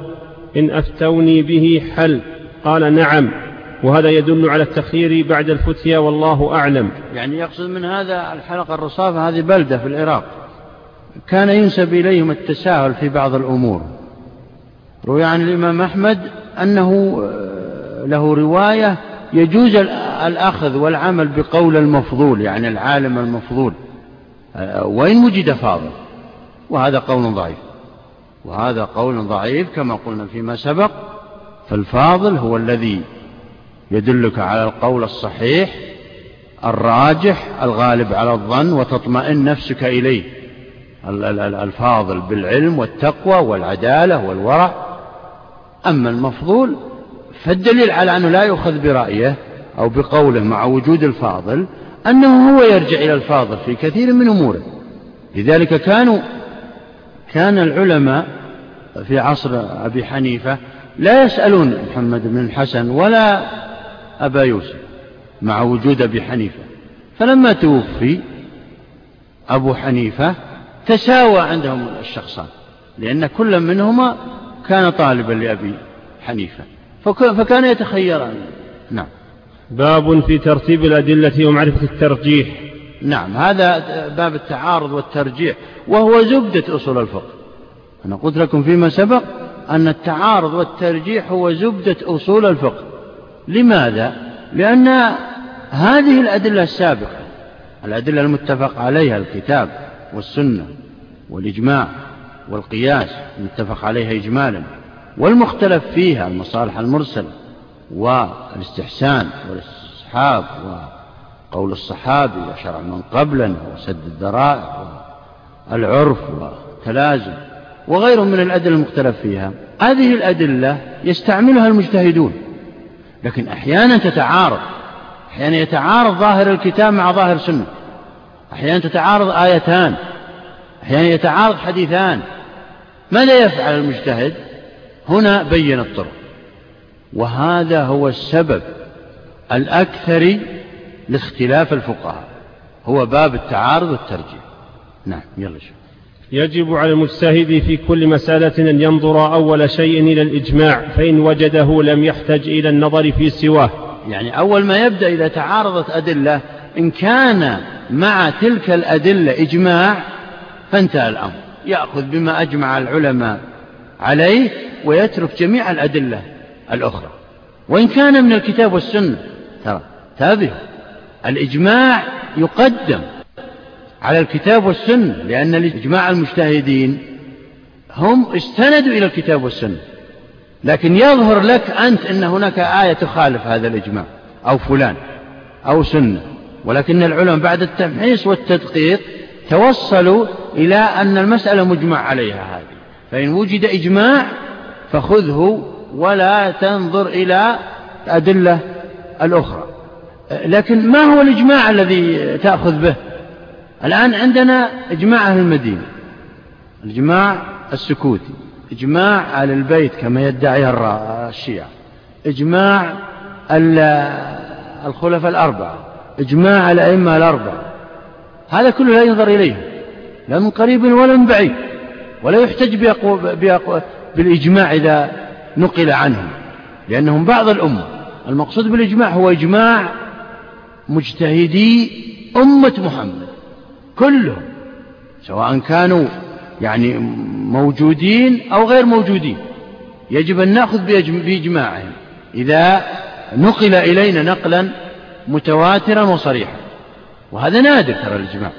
إن أفتوني به حل. قال نعم. وهذا يدل على التخيير بعد الفتيا والله أعلم. يعني يقصد من هذا الحلقة الرصافة هذه بلدة في العراق. كان ينسب إليهم التساهل في بعض الأمور. روي عن الإمام أحمد أنه له رواية يجوز الأخذ والعمل بقول المفضول يعني العالم المفضول وإن وجد فاضل. وهذا قول ضعيف. وهذا قول ضعيف كما قلنا فيما سبق فالفاضل هو الذي يدلك على القول الصحيح الراجح الغالب على الظن وتطمئن نفسك إليه. الفاضل بالعلم والتقوى والعدالة والورع. أما المفضول فالدليل على أنه لا يؤخذ برأيه أو بقوله مع وجود الفاضل أنه هو يرجع إلى الفاضل في كثير من أموره. لذلك كانوا كان العلماء في عصر أبي حنيفة لا يسألون محمد بن الحسن ولا أبا يوسف مع وجود أبي حنيفة. فلما توفي أبو حنيفة تساوى عندهم الشخصان لأن كل منهما كان طالبا لأبي حنيفة فكان يتخيران. نعم. باب في ترتيب الأدلة ومعرفة الترجيح. نعم هذا باب التعارض والترجيح وهو زبدة أصول الفقه. أنا قلت لكم فيما سبق أن التعارض والترجيح هو زبدة أصول الفقه. لماذا؟ لأن هذه الأدلة السابقة الأدلة المتفق عليها الكتاب والسنة والإجماع والقياس المتفق عليها إجمالا. والمختلف فيها المصالح المرسلة والاستحسان والاستصحاب وقول الصحابي وشرع من قبلنا وسد الذرائع والعرف وتلازم وغيرهم من الأدلة المختلف فيها. هذه الأدلة يستعملها المجتهدون لكن أحيانا تتعارض أحيانا يتعارض ظاهر الكتاب مع ظاهر سنة أحيانا تتعارض آيتان أحيانا يتعارض حديثان. ماذا يفعل المجتهد؟ هنا بين الطرق. وهذا هو السبب الأكثر لاختلاف الفقهاء. هو باب التعارض والترجيح. نعم يلا شوف يجب على المجتهد في كل مسألة أن ينظر أول شيء إلى الإجماع فإن وجده لم يحتج إلى النظر في سواه. يعني أول ما يبدأ إذا تعارضت أدلة إن كان مع تلك الأدلة إجماع فانتهى الأمر. يأخذ بما أجمع العلماء عليه ويترك جميع الأدلة الأخرى. وإن كان من الكتاب والسنة ترى تابه الإجماع يقدم على الكتاب والسنة لأن الإجماع المجتهدين هم استندوا إلى الكتاب والسنة. لكن يظهر لك أنت أن هناك آية تخالف هذا الإجماع أو فلان أو سنة. ولكن العلماء بعد التمحيص والتدقيق توصلوا إلى أن المسألة مجمع عليها هذه. فإن وجد إجماع فخذه ولا تنظر إلى الأدلة الأخرى. لكن ما هو الإجماع الذي تأخذ به؟ الآن عندنا إجماع أهل المدينة الإجماع السكوتي إجماع أهل البيت كما يدعي الشيعة إجماع الخلفاء الأربعة إجماع الأئمة الأربعة. هذا كله لا ينظر إليه لا من قريب ولا من بعيد ولا يحتج بأقو بأقو بالإجماع إذا نقل عنهم لأنهم بعض الأمة المقصود بالإجماع هو إجماع مجتهدي أمة محمد كلهم سواء كانوا يعني موجودين أو غير موجودين. يجب أن نأخذ بإجماعهم. إذا نقل إلينا نقلا متواترا وصريحا. وهذا نادر ترى الإجماع.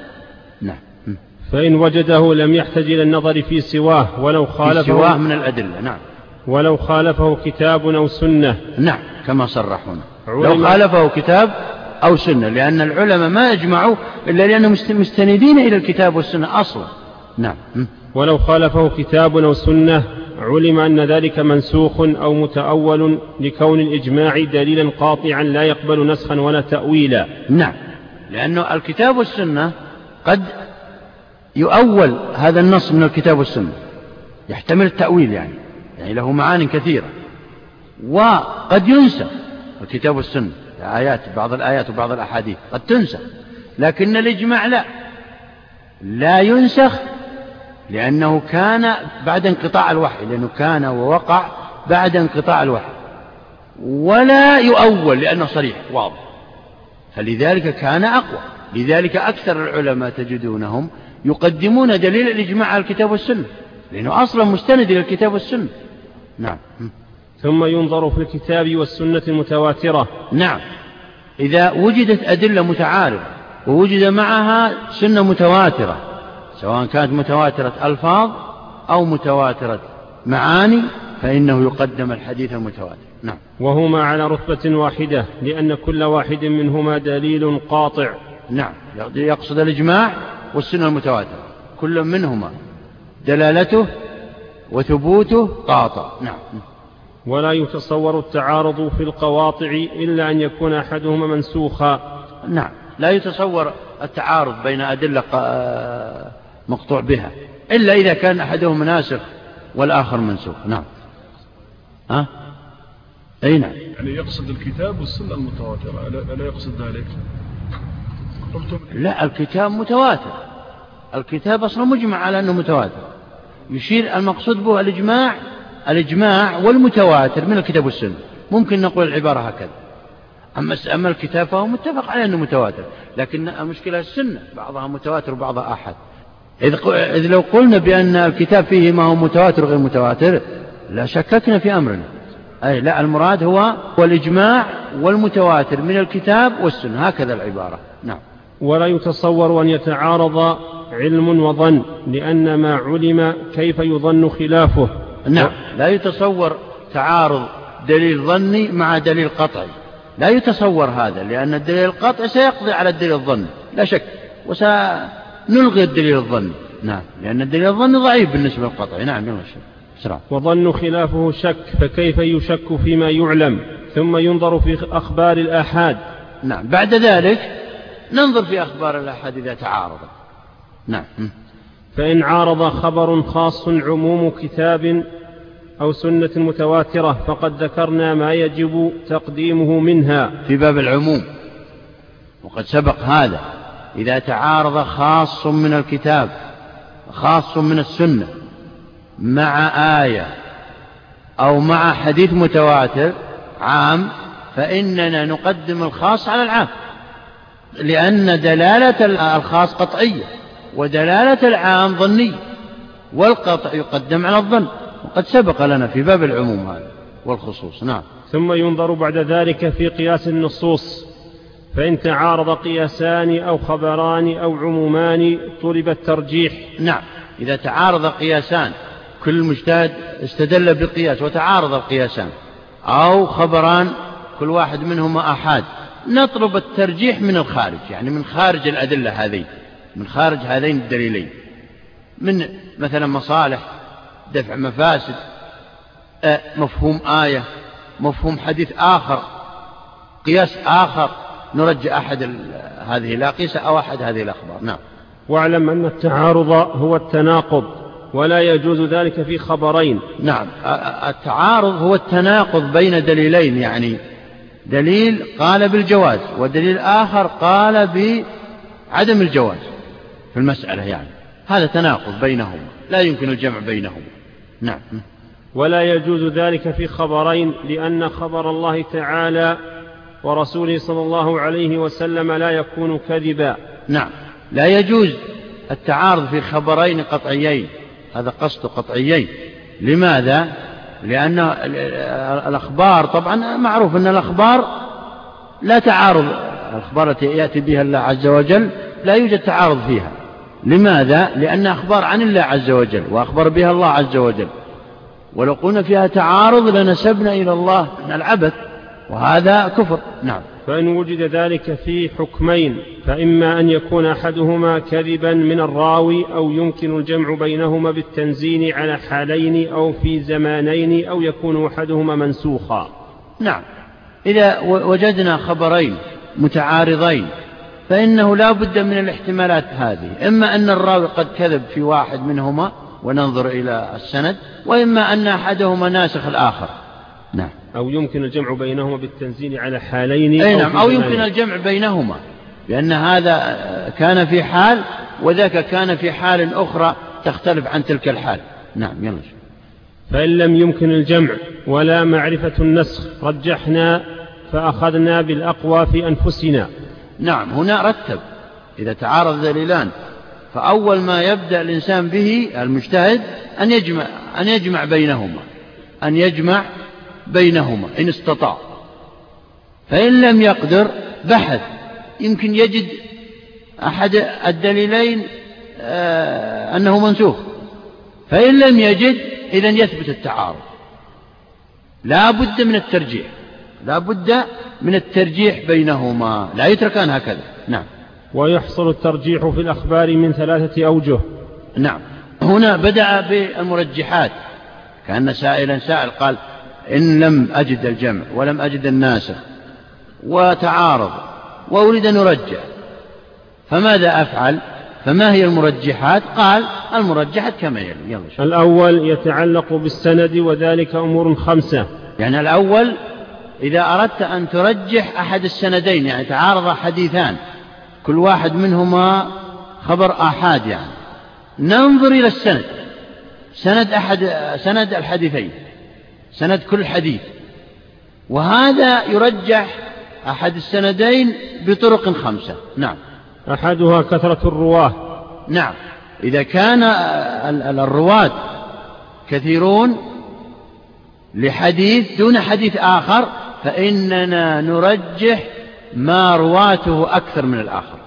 نعم. فإن وجده لم يحتج إلى النظر في سواه ولو خالفه في سواه من الأدلة. نعم. ولو خالفه كتاب أو سنة. نعم. كما صرحونا. لو خالفه كتاب أو سنة. لأن العلماء ما أجمعوا إلا لأنهم مستندين إلى الكتاب والسنة أصلا. نعم. ولو خالفه كتاب أو سنة علم أن ذلك منسوخ أو متأول لكون الإجماع دليلا قاطعا لا يقبل نسخا ولا تأويلا. نعم. لأنه الكتاب والسنة قد يؤول هذا النص من الكتاب والسنة. يحتمل التأويل يعني. يعني له معان كثيرة. وقد ينسى الكتاب والسنة. آيات بعض الآيات وبعض الأحاديث. قد تنسخ. لكن الإجماع لا. لا ينسخ لأنه كان بعد انقطاع الوحي لأنه كان ووقع بعد انقطاع الوحي. ولا يؤول لأنه صريح واضح. فلذلك كان أقوى. لذلك أكثر العلماء تجدونهم يقدمون دليل الإجماع على الكتاب والسنة لأنه أصلا مستند إلى الكتاب والسنة. نعم. ثم ينظر في الكتاب والسنة المتواترة. نعم. إذا وجدت أدلة متعارضة ووجد معها سنة متواترة سواء كانت متواترة ألفاظ أو متواترة معاني فإنه يقدم الحديث المتواتر. نعم. وهما على رتبة واحدة لأن كل واحد منهما دليل قاطع. نعم. يقصد الإجماع والسنة المتواترة. كل منهما دلالته وثبوته قاطع. نعم. ولا يتصور التعارض في القواطع إلا أن يكون أحدهما منسوخا. نعم. لا يتصور التعارض بين أدلة مقطوع بها. إلا إذا كان أحدهما ناسخ والآخر منسوخ. نعم. ها؟ أي نعم. يعني يقصد الكتاب والسنة المتواترة. ألا يقصد ذلك؟ لا الكتاب متواتر. الكتاب أصلا مجمع على أنه متواتر. يشير المقصود به الإجماع الإجماع والمتواتر من الكتاب والسنة. ممكن نقول العبارة هكذا. أما أما الكتاب فهو متفق على أنه متواتر. لكن المشكلة السنة بعضها متواتر وبعضها أحد. إذ, لو قلنا بأن الكتاب فيه ما هو متواتر وغير متواتر لا شككنا في أمرنا. أي لا المراد هو والإجماع والمتواتر من الكتاب والسنة. هكذا العبارة. نعم. ولا يتصور أن يتعارض علم وظن لأن ما علم كيف يظن خلافه؟ نعم. لا يتصور تعارض دليل ظني مع دليل قطعي. لا يتصور هذا لأن الدليل القطعي سيقضي على الدليل الظني. لا شك. وسنلغي الدليل الظني نعم لأن الدليل الظن ضعيف بالنسبة للقطعي. نعم يلا بسرعة. وظن خلافه شك فكيف يشك فيما يعلم؟ ثم ينظر في أخبار الآحاد. نعم بعد ذلك ننظر في أخبار الآحاد إذا تعارضت نعم فإن عارض خبر خاص عموم كتاب أو سنة متواترة فقد ذكرنا ما يجب تقديمه منها. في باب العموم. وقد سبق هذا. إذا تعارض خاص من الكتاب خاص من السنة مع آية أو مع حديث متواتر عام فإننا نقدم الخاص على العام. لأن دلالة الخاص قطعية ودلالة العام ظنية والقطع يقدم على الظن. وقد سبق لنا في باب العموم هذا والخصوص. نعم. ثم ينظر بعد ذلك في قياس النصوص. فإن تعارض قياسان أو خبران أو عمومان طلب الترجيح. نعم إذا تعارض قياسان كل مجتهد استدل بقياس وتعارض القياسان. أو خبران كل واحد منهما أحاد. نطلب الترجيح من الخارج يعني من خارج الأدلة هذين من خارج هذين الدليلين. من مثلا مصالح دفع مفاسد آه، مفهوم آية مفهوم حديث آخر قياس آخر. نرجع أحد هذه الأقيسة أو أحد هذه الأخبار. نعم. واعلم أن التعارض هو التناقض ولا يجوز ذلك في خبرين. نعم. التعارض هو التناقض بين دليلين يعني دليل قال بالجواز ودليل آخر قال بعدم الجواز في المسألة يعني. هذا تناقض بينهما لا يمكن الجمع بينهما. نعم. ولا يجوز ذلك في خبرين لأن خبر الله تعالى ورسوله صلى الله عليه وسلم لا يكون كذبا. نعم. لا يجوز التعارض في خبرين قطعيين. هذا قصد قطعيين. لماذا؟ لأن الأخبار طبعا معروف أن الأخبار لا تعارض. الأخبار التي يأتي بها الله عز وجل لا يوجد تعارض فيها. لماذا؟ لأن أخبار عن الله عز وجل وأخبر بها الله عز وجل. ولو قلنا فيها تعارض لنسبنا إلى الله العبث وهذا كفر. نعم. فإن وجد ذلك في حكمين فإما أن يكون أحدهما كذبا من الراوي أو يمكن الجمع بينهما بالتنزين على حالين أو في زمانين أو يكون أحدهما منسوخا. نعم. إذا وجدنا خبرين متعارضين فإنه لا بد من الاحتمالات هذه. إما أن الراوي قد كذب في واحد منهما وننظر إلى السند وإما أن أحدهما ناسخ الآخر. نعم. أو يمكن الجمع بينهما بالتنزيل على حالين أي نعم أو يمكن الجمع بينهما لأن هذا كان في حال وذاك كان في حال أخرى تختلف عن تلك الحال. نعم يلا فإن لم يمكن الجمع ولا معرفة النسخ رجحنا فأخذنا بالأقوى في أنفسنا. نعم هنا رتب إذا تعارض دليلان. فأول ما يبدأ الإنسان به المجتهد أن يجمع أن يجمع بينهما أن يجمع بينهما إن استطاع. فإن لم يقدر بحث. يمكن يجد أحد الدليلين آه أنه منسوخ. فإن لم يجد إذا يثبت التعارض. لا بد من الترجيح. لا بد من الترجيح بينهما. لا يتركان هكذا. نعم. ويحصل الترجيح في الأخبار من ثلاثة أوجه. نعم. هنا بدأ بالمرجحات. كأن سائلا سائل قال إن لم أجد الجمع ولم أجد الناسخ وتعارض وأريد أن أرجح فماذا أفعل؟ فما هي المرجحات؟ قال المرجحات كما يلي يلا. الأول يتعلق بالسند وذلك أمور خمسة. يعني الأول إذا أردت أن ترجح أحد السندين يعني تعارض حديثان كل واحد منهما خبر آحاد يعني ننظر إلى السند سند أحد سند الحديثين. سند كل حديث. وهذا يرجح أحد السندين بطرق خمسة. نعم. أحدها كثرة الرواة. نعم. إذا كان الرواة كثيرون لحديث دون حديث آخر فإننا نرجح ما رواته أكثر من الآخر.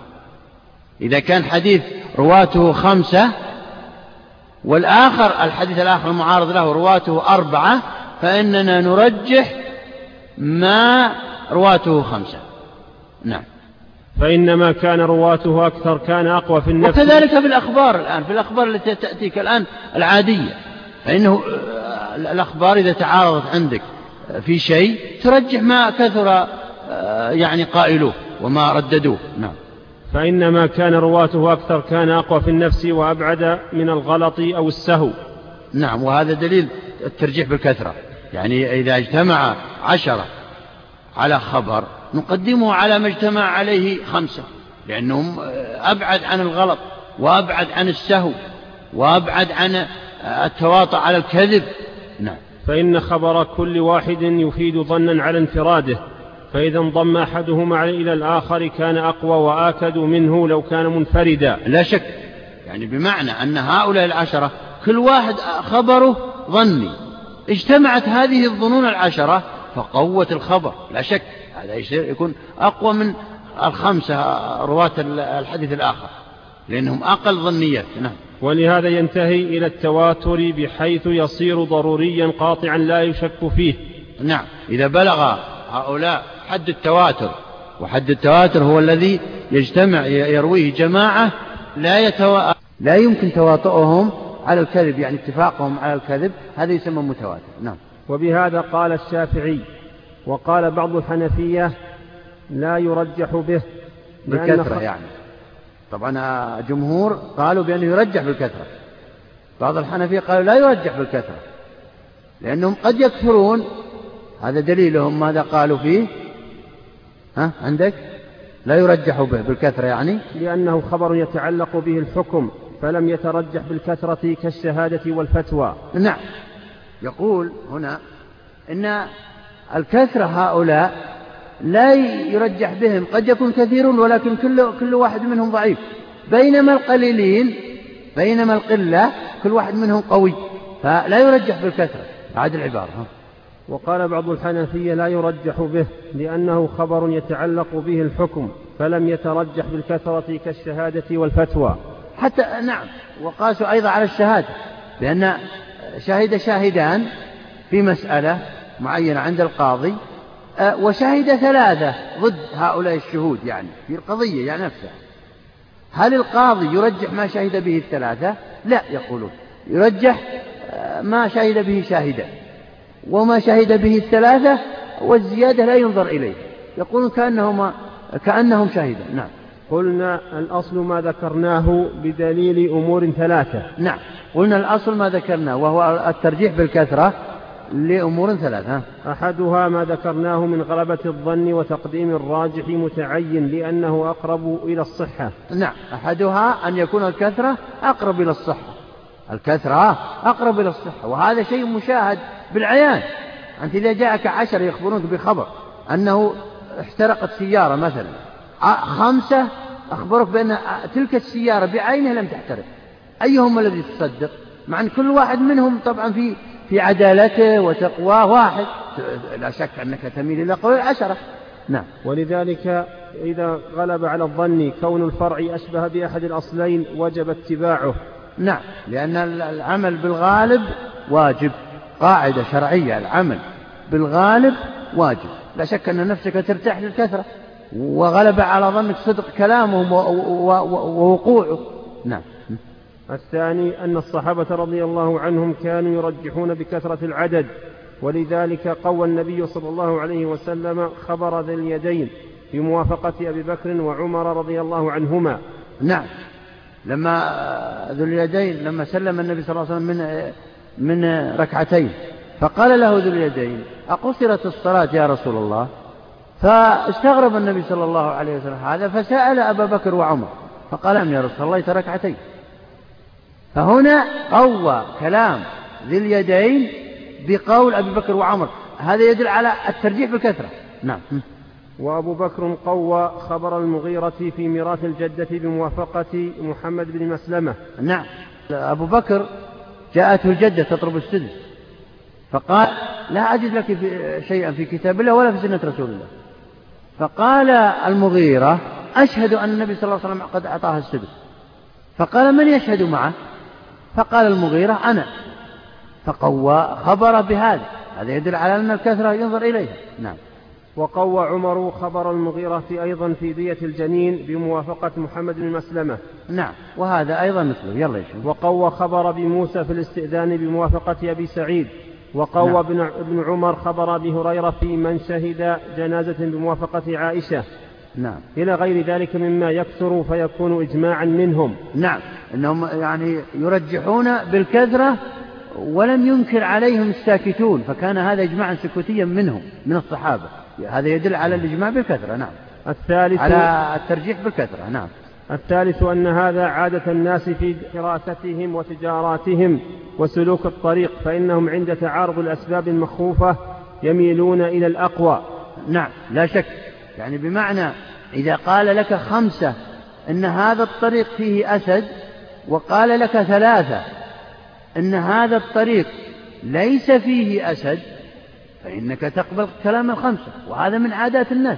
إذا كان حديث رواته خمسة والآخر الحديث الآخر المعارض له رواته أربعة فإننا نرجح ما رواته خمسة. نعم. فإنما كان رواته أكثر كان أقوى في النفس. وكذلك في الأخبار الآن في الأخبار التي تأتيك الآن العادية. فإنه آه، الأخبار إذا تعارضت عندك في شيء ترجح ما كثر آه، يعني قائلوه وما رددوه. نعم. فإنما كان رواته أكثر كان أقوى في النفس وأبعد من الغلط أو السهو. نعم. وهذا دليل الترجيح بالكثرة. يعني إذا اجتمع عشرة على خبر نقدمه على ما اجتمع عليه خمسة لأنهم أبعد عن الغلط وأبعد عن السهو وأبعد عن التواطؤ على الكذب. نعم. فإن خبر كل واحد يفيد ظنا على انفراده. فإذا انضم أحدهما إلى الآخر كان أقوى وآكد منه لو كان منفردا. لا شك. يعني بمعنى أن هؤلاء العشرة كل واحد خبره ظني. اجتمعت هذه الظنون العشرة فقوت الخبر لا شك هذا يكون أقوى من الخمسة رواة الحديث الآخر لأنهم أقل ظنيات. نعم. ولهذا ينتهي إلى التواتر بحيث يصير ضروريا قاطعا لا يشك فيه. نعم. إذا بلغ هؤلاء حد التواتر وحد التواتر هو الذي يجتمع يرويه جماعة لا يتو... لا يمكن تواطؤهم على الكذب يعني اتفاقهم على الكذب هذا يسمى متواتر. نعم. وبهذا قال الشافعي وقال بعض الحنفية لا يرجح به بالكثرة يعني. طبعا جمهور قالوا بأنه يرجح بالكثرة. بعض الحنفية قالوا لا يرجح بالكثرة لأنهم قد يكثرون. هذا دليلهم ماذا قالوا فيه؟ ها عندك؟ لا يرجح به بالكثرة يعني. لأنه خبر يتعلق به الحكم. فلم يترجح بالكثرة كالشهادة والفتوى. نعم. يقول هنا إن الكثرة هؤلاء لا يرجح بهم. قد يكون كثير ولكن كل كل واحد منهم ضعيف. بينما القليلين بينما القلة كل واحد منهم قوي. فلا يرجح بالكثرة. عاد العبارة. وقال بعض الحنفية لا يرجح به لأنه خبر يتعلق به الحكم فلم يترجح بالكثرة كالشهادة والفتوى. حتى نعم وقاسوا أيضا على الشهادة بأن شهد شاهدان في مسألة معينة عند القاضي أه، وشهد ثلاثة ضد هؤلاء الشهود يعني في القضية يعني نفسها. هل القاضي يرجح ما شهد به الثلاثة؟ لا يقولون. يرجح أه، ما شهد به شاهدان وما شهد به الثلاثة والزيادة لا ينظر إليه. يقولون كأنهما كأنهم شهدا نعم. قلنا الأصل ما ذكرناه بدليل أمور ثلاثة. نعم. قلنا الأصل ما ذكرناه وهو الترجيح بالكثرة لأمور ثلاثة. أحدها ما ذكرناه من غلبة الظن وتقديم الراجح متعين لأنه أقرب إلى الصحة. نعم. أحدها أن يكون الكثرة أقرب إلى الصحة. الكثرة أقرب إلى الصحة وهذا شيء مشاهد بالعيان. أنت إذا جاءك عشر يخبرونك بخبر أنه احترقت سيارة مثلا خمسة أخبرك بأن تلك السيارة بعينها لم تحترق. أيهم الذي تصدق؟ مع أن كل واحد منهم طبعا في في عدالته وتقواه واحد. لا شك أنك تميل إلى قول العشرة. نعم. ولذلك إذا غلب على الظن كون الفرع أشبه بأحد الأصلين وجب اتباعه. نعم. لأن العمل بالغالب واجب. قاعدة شرعية العمل بالغالب واجب. لا شك أن نفسك ترتاح للكثرة. وغلب على ظنك صدق كلامهم ووقوعه. نعم. الثاني أن الصحابة رضي الله عنهم كانوا يرجحون بكثرة العدد ولذلك قوى النبي صلى الله عليه وسلم خبر ذي اليدين بموافقة أبي بكر وعمر رضي الله عنهما. نعم. لما ذو اليدين لما سلم النبي صلى الله عليه وسلم من من ركعتين فقال له ذو اليدين أقصرت الصلاة يا رسول الله؟ فاستغرب النبي صلى الله عليه وسلم هذا فسأل أبا بكر وعمر فقال يا رسول الله ركعتين فهنا قوى كلام ذي اليدين بقول أبي بكر وعمر هذا يدل على الترجيح بالكثرة. نعم. وأبو بكر قوى خبر المغيرة في ميراث الجدة بموافقة محمد بن مسلمة. نعم. أبو بكر جاءته الجدة تطلب السدس فقال لا أجد لك شيئا في كتاب الله ولا في سنة رسول الله. فقال المغيرة أشهد أن النبي صلى الله عليه وسلم قد أعطاها السدس. فقال من يشهد معه؟ فقال المغيرة أنا. فقوى خبر بهذا. هذا يدل على أن الكثرة ينظر إليها. نعم. وقوى عمر خبر المغيرة أيضا في دية الجنين بموافقة محمد بن مسلمة. نعم. وهذا أيضا مثله. يلا يشوف وقوى خبر أبي موسى في الاستئذان بموافقة أبي سعيد. وقوى نعم. ابن ابن عمر خبر أبي هريرة في من شهد جنازة بموافقة عائشة. نعم. إلى غير ذلك مما يكثر فيكون إجماعا منهم. نعم. أنهم يعني يرجحون بالكثرة ولم ينكر عليهم الساكتون فكان هذا إجماعا سكوتيا منهم من الصحابة. هذا يدل على الإجماع بالكثرة نعم. الثالث على الترجيح بالكثرة نعم. الثالث أن هذا عادة الناس في حراستهم وتجاراتهم وسلوك الطريق فإنهم عند تعارض الأسباب المخوفة يميلون إلى الأقوى. نعم لا شك. يعني بمعنى إذا قال لك خمسة إن هذا الطريق فيه أسد وقال لك ثلاثة إن هذا الطريق ليس فيه أسد فإنك تقبل كلام الخمسة وهذا من عادات الناس.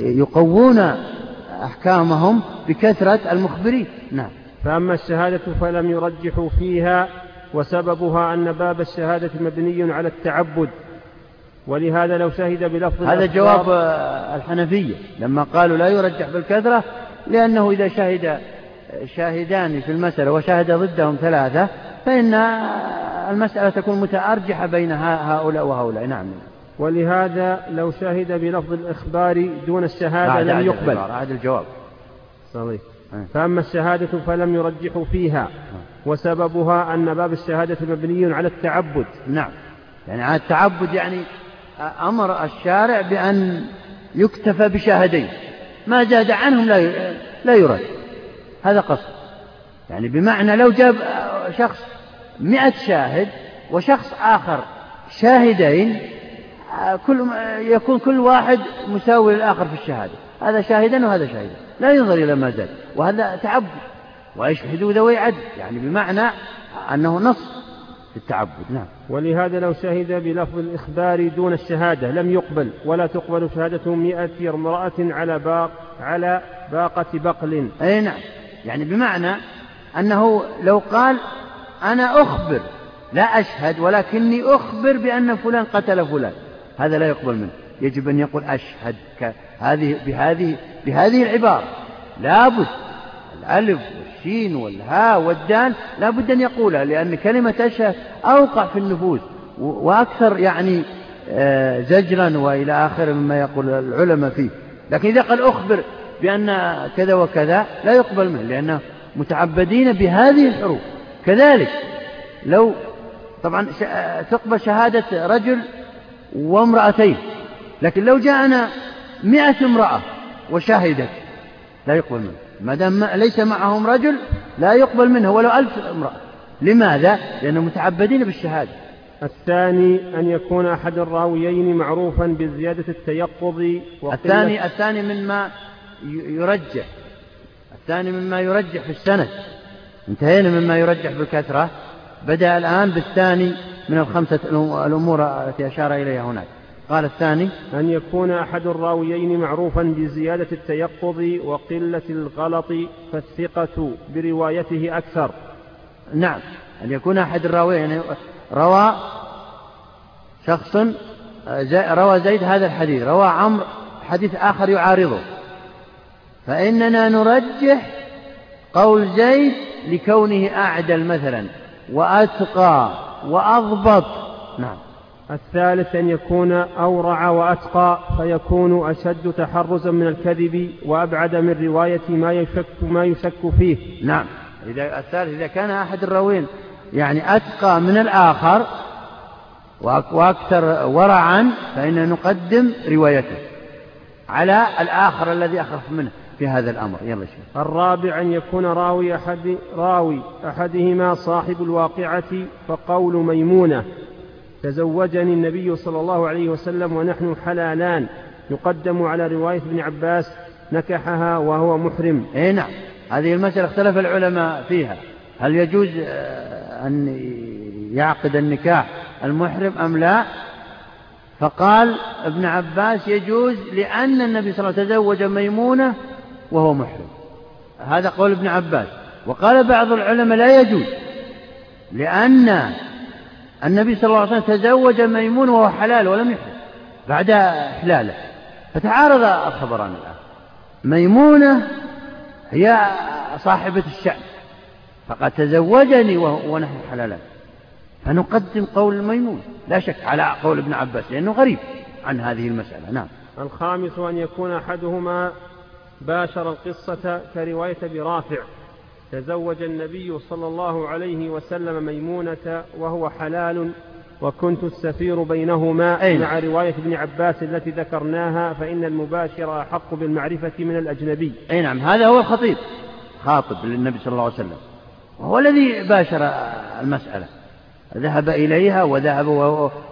يقوون أحكامهم بكثرة المخبرين. نعم. فأما الشهادة فلم يرجحوا فيها وسببها أن باب الشهادة مبني على التعبد. ولهذا لو شهد بلفظ هذا جواب الحنفية. لما قالوا لا يرجح بالكثرة لأنه إذا شهد شاهدان في المسألة وشهد ضدهم ثلاثة فإن المسألة تكون متأرجحة بين هؤلاء وهؤلاء. نعم. ولهذا لو شهد بلفظ الإخبار دون الشهادة لم يقبل. هذا الجواب. صحيح. فأما الشهادة فلم يرجحوا فيها. وسببها أن باب الشهادة مبني على التعبد. نعم. يعني على التعبد يعني أمر الشارع بأن يكتفى بشاهدين ما زاد عنهم لا لا يرد هذا قصد. يعني بمعنى لو جاب شخص مئة شاهد وشخص آخر شاهدين كل يكون كل واحد مساوي للآخر في الشهادة. هذا شاهدا وهذا شاهدا. لا ينظر إلى ما زاد. وهذا تعبد. ويشهدوا ذوي عدل. يعني بمعنى أنه نص في التعبد. نعم. ولهذا لو شهد بلفظ الإخبار دون الشهادة لم يقبل ولا تقبل شهادة مئة امرأة على باق على باقة بقل. أي نعم. يعني بمعنى أنه لو قال أنا أخبر لا أشهد ولكني أخبر بأن فلان قتل فلان. هذا لا يقبل منه. يجب أن يقول أشهد هذه بهذه بهذه العبارة. لابد الألف والسين والهاء والدال لابد أن يقولها لأن كلمة أشهد أوقع في النفوس وأكثر يعني آه، زجرا وإلى آخره مما يقول العلماء فيه. لكن إذا قال أخبر بأن كذا وكذا لا يقبل منه لأنه متعبدين بهذه الحروف. كذلك لو طبعا تقبل شهادة رجل وامرأتين لكن لو جاءنا مئة امرأة وشهدت لا يقبل منه ما دام ليس معهم رجل لا يقبل منه ولو ألف امرأة. لماذا؟ لأنهم متعبدين بالشهادة. الثاني أن يكون أحد الراويين معروفا بزيادة التيقظ الثاني الثاني مما يرجح. الثاني مما يرجح في السند. انتهينا مما يرجح بالكثرة. بدأ الآن بالثاني من الخمسة الأمور التي أشار إليها هناك. قال الثاني أن يكون أحد الراويين معروفا بزيادة التيقظ وقلة الغلط فالثقة بروايته أكثر. نعم أن يكون أحد الراويين يعني روى شخص روى زيد هذا الحديث روى عمرو حديث آخر يعارضه. فإننا نرجح قول زيد لكونه أعدل مثلا وأتقى وأضبط. نعم. الثالث أن يكون أورع وأتقى فيكون أشد تحرزا من الكذب وأبعد من رواية ما يشك ما يشك فيه. نعم. إذا الثالث إذا كان أحد الراوين يعني أتقى من الآخر وأكثر ورعا فإن نقدم روايته على الآخر الذي أخف منه. في هذا الأمر. يلا شيخ. الرابع أن يكون راوي أحد راوي أحدهما صاحب الواقعة فقول ميمونة. تزوجني النبي صلى الله عليه وسلم ونحن حلالان. يقدم على رواية ابن عباس نكحها وهو محرم. اي نعم. هذه المسألة اختلف العلماء فيها. هل يجوز آه، أن يعقد النكاح المحرم أم لا؟ فقال ابن عباس يجوز لأن النبي صلى الله عليه وسلم تزوج ميمونة وهو محرم. هذا قول ابن عباس. وقال بعض العلماء لا يجوز لأن النبي صلى الله عليه وسلم تزوج ميمون وهو حلال ولم يحرم بعد إحلاله. فتعارض الخبران الآن. ميمونة هي صاحبة الشأن فقد تزوجني ونحن حلالان. فنقدم قول ميمون لا شك على قول ابن عباس لأنه غريب عن هذه المسألة. نعم. الخامس أن يكون أحدهما باشر القصة كرواية برافع تزوج النبي صلى الله عليه وسلم ميمونة وهو حلال وكنت السفير بينهما أين؟ مع رواية ابن عباس التي ذكرناها فإن المباشر أحق بالمعرفة من الأجنبي. أي نعم هذا هو الخطيب خاطب للنبي صلى الله عليه وسلم وهو الذي باشر المسألة. ذهب إليها وذهب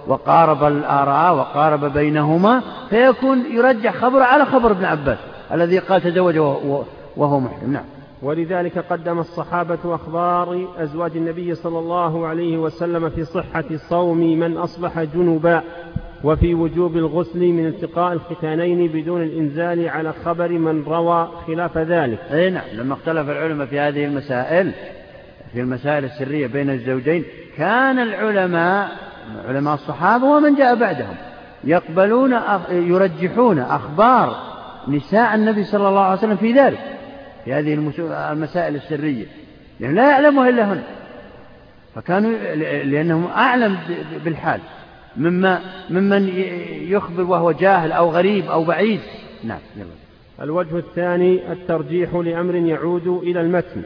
وقارب الآراء وقارب بينهما فيكون يرجح خبر على خبر ابن عباس. الذي قال تزوج وهو محرم. نعم. ولذلك قدم الصحابة أخبار أزواج النبي صلى الله عليه وسلم في صحة صوم من أصبح جنبا وفي وجوب الغسل من التقاء الختانين بدون الإنزال على خبر من روى خلاف ذلك. أي نعم. لما اختلف العلماء في هذه المسائل في المسائل السرية بين الزوجين كان العلماء علماء الصحابة ومن جاء بعدهم يقبلون يرجحون أخبار نساء النبي صلى الله عليه وسلم في ذلك في هذه المسائل السرية لأن لا يعلمها إلا هن فكانوا لأنهم أعلم بالحال مما ممن يخبر وهو جاهل أو غريب أو بعيد. نعم يلا. الوجه الثاني الترجيح لأمر يعود إلى المتن.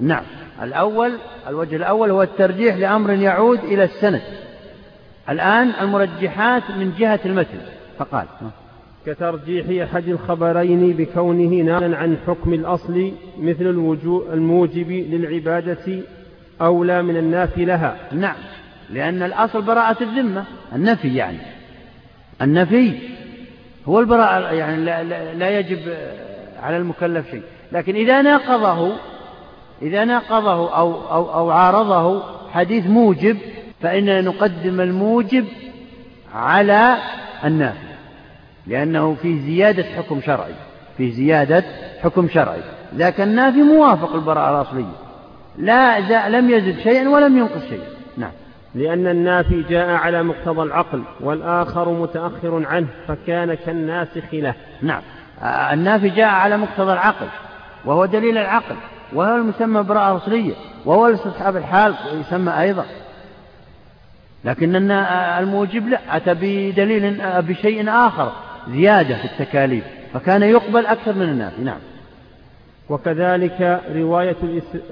نعم الأول الوجه الأول هو الترجيح لأمر يعود إلى السند. الآن المرجحات من جهة المتن فقال. كترجيح أحد الخبرين بكونه نالا عن حكم الأصل مثل الموجب للعبادة أولى من النافي لها. نعم لأن الأصل براءة الذمة. النفي يعني. النفي هو البراءة يعني لا, لا, لا يجب على المكلف شيء. لكن إذا ناقضه إذا ناقضه أو, أو, أو عارضه حديث موجب فإننا نقدم الموجب على النافي. لأنه في زيادة حكم شرعي في زيادة حكم شرعي. ذاك النافي موافق البراءة الأصلية. لا لم يزد شيئا ولم ينقص شيئا. نعم. لأن النافي جاء على مقتضى العقل والآخر متأخر عنه فكان كالناسخ له نعم. النافي جاء على مقتضى العقل وهو دليل العقل وهو المسمى براءة أصلية وهو استصحاب الحال يسمى أيضا. لكن الموجب لا أتى بدليل بشيء آخر. زيادة في التكاليف فكان يقبل أكثر من النافي نعم. وكذلك رواية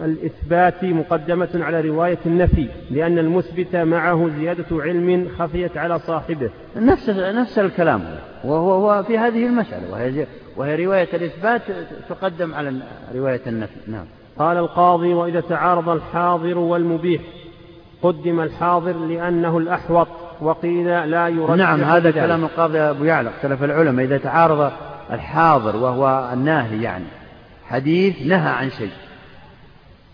الإثبات مقدمة على رواية النفي لأن المثبت معه زيادة علم خفيت على صاحبه. نفس نفس الكلام. وهو هو في هذه المسألة وهي وهي رواية الإثبات تقدم على رواية النفي. نعم. قال القاضي وإذا تعارض الحاضر والمبيح قدم الحاضر لأنه الأحوط. وقيل لا يرد نعم هذا كلام القاضي أبو يعلى اختلف العلماء. إذا تعارض الحاضر وهو الناهي يعني حديث نهى عن شيء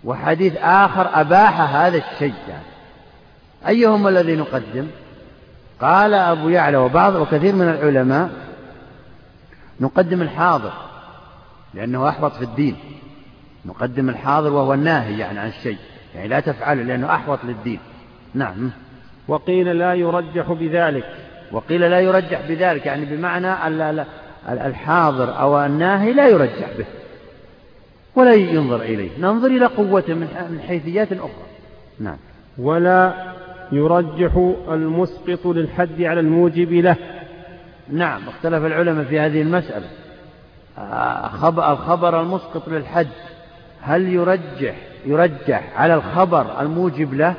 وحديث آخر أباح هذا الشيء يعني. أيهما الذي نقدم؟ قال أبو يعلى وبعض وكثير من العلماء نقدم الحاضر لأنه أحوط في الدين. نقدم الحاضر وهو الناهي يعني عن الشيء يعني لا تفعله لأنه أحوط للدين. نعم. وقيل لا يرجح بذلك. وقيل لا يرجح بذلك يعني بمعنى الحاضر أو الناهي لا يرجح به. ولا ينظر إليه. ننظر إلى قوته من حيثيات أخرى. نعم. ولا يرجح المسقط للحد على الموجب له. نعم اختلف العلماء في هذه المسألة. الخبر المسقط للحد هل يرجح يرجح على الخبر الموجب له؟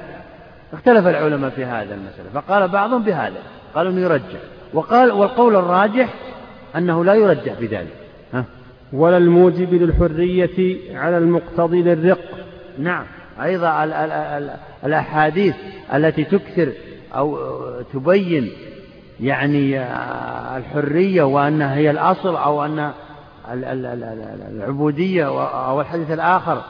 اختلف العلماء في هذا المسألة فقال بعضهم بهذا قالوا إنه يرجح وقال والقول الراجح أنه لا يرجح بذلك. ها؟ ولا الموجب للحرية على المقتضي للرق. نعم أيضا ال ال ال الأحاديث التي تكثر أو تبين يعني الحرية وأنها هي الأصل أو أن العبودية أو الحديث الآخر.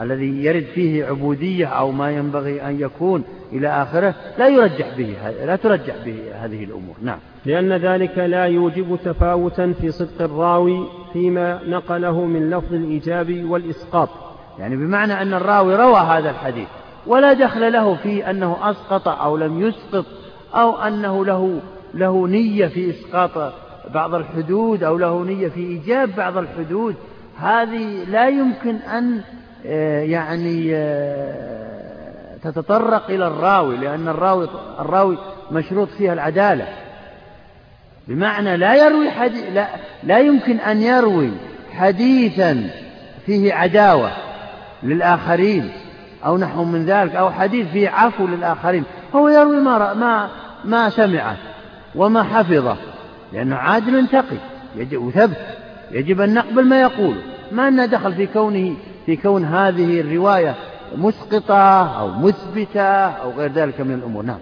الذي يرد فيه عبودية أو ما ينبغي أن يكون إلى آخره لا يرجح به لا ترجح به هذه الأمور. نعم. لأن ذلك لا يوجب تفاوتا في صدق الراوي فيما نقله من لفظ الإيجاب والإسقاط. يعني بمعنى أن الراوي روى هذا الحديث ولا دخل له في أنه أسقط أو لم يسقط أو أنه له له نية في إسقاط بعض الحدود أو له نية في إيجاب بعض الحدود. هذه لا يمكن أن يعني آه، تتطرق إلى الراوي لأن الراوي الراوي مشروط فيها العدالة. بمعنى لا يروي حديث لا, لا يمكن أن يروي حديثا فيه عداوة للآخرين أو نحو من ذلك أو حديث فيه عفو للآخرين. هو يروي ما ما ما سمعه وما حفظه لأنه عادل تقي يجب وثبت يجب أن نقبل ما يقوله ما لنا دخل في كونه في كون هذه الرواية مسقطة أو مثبتة أو غير ذلك من الأمور. نعم.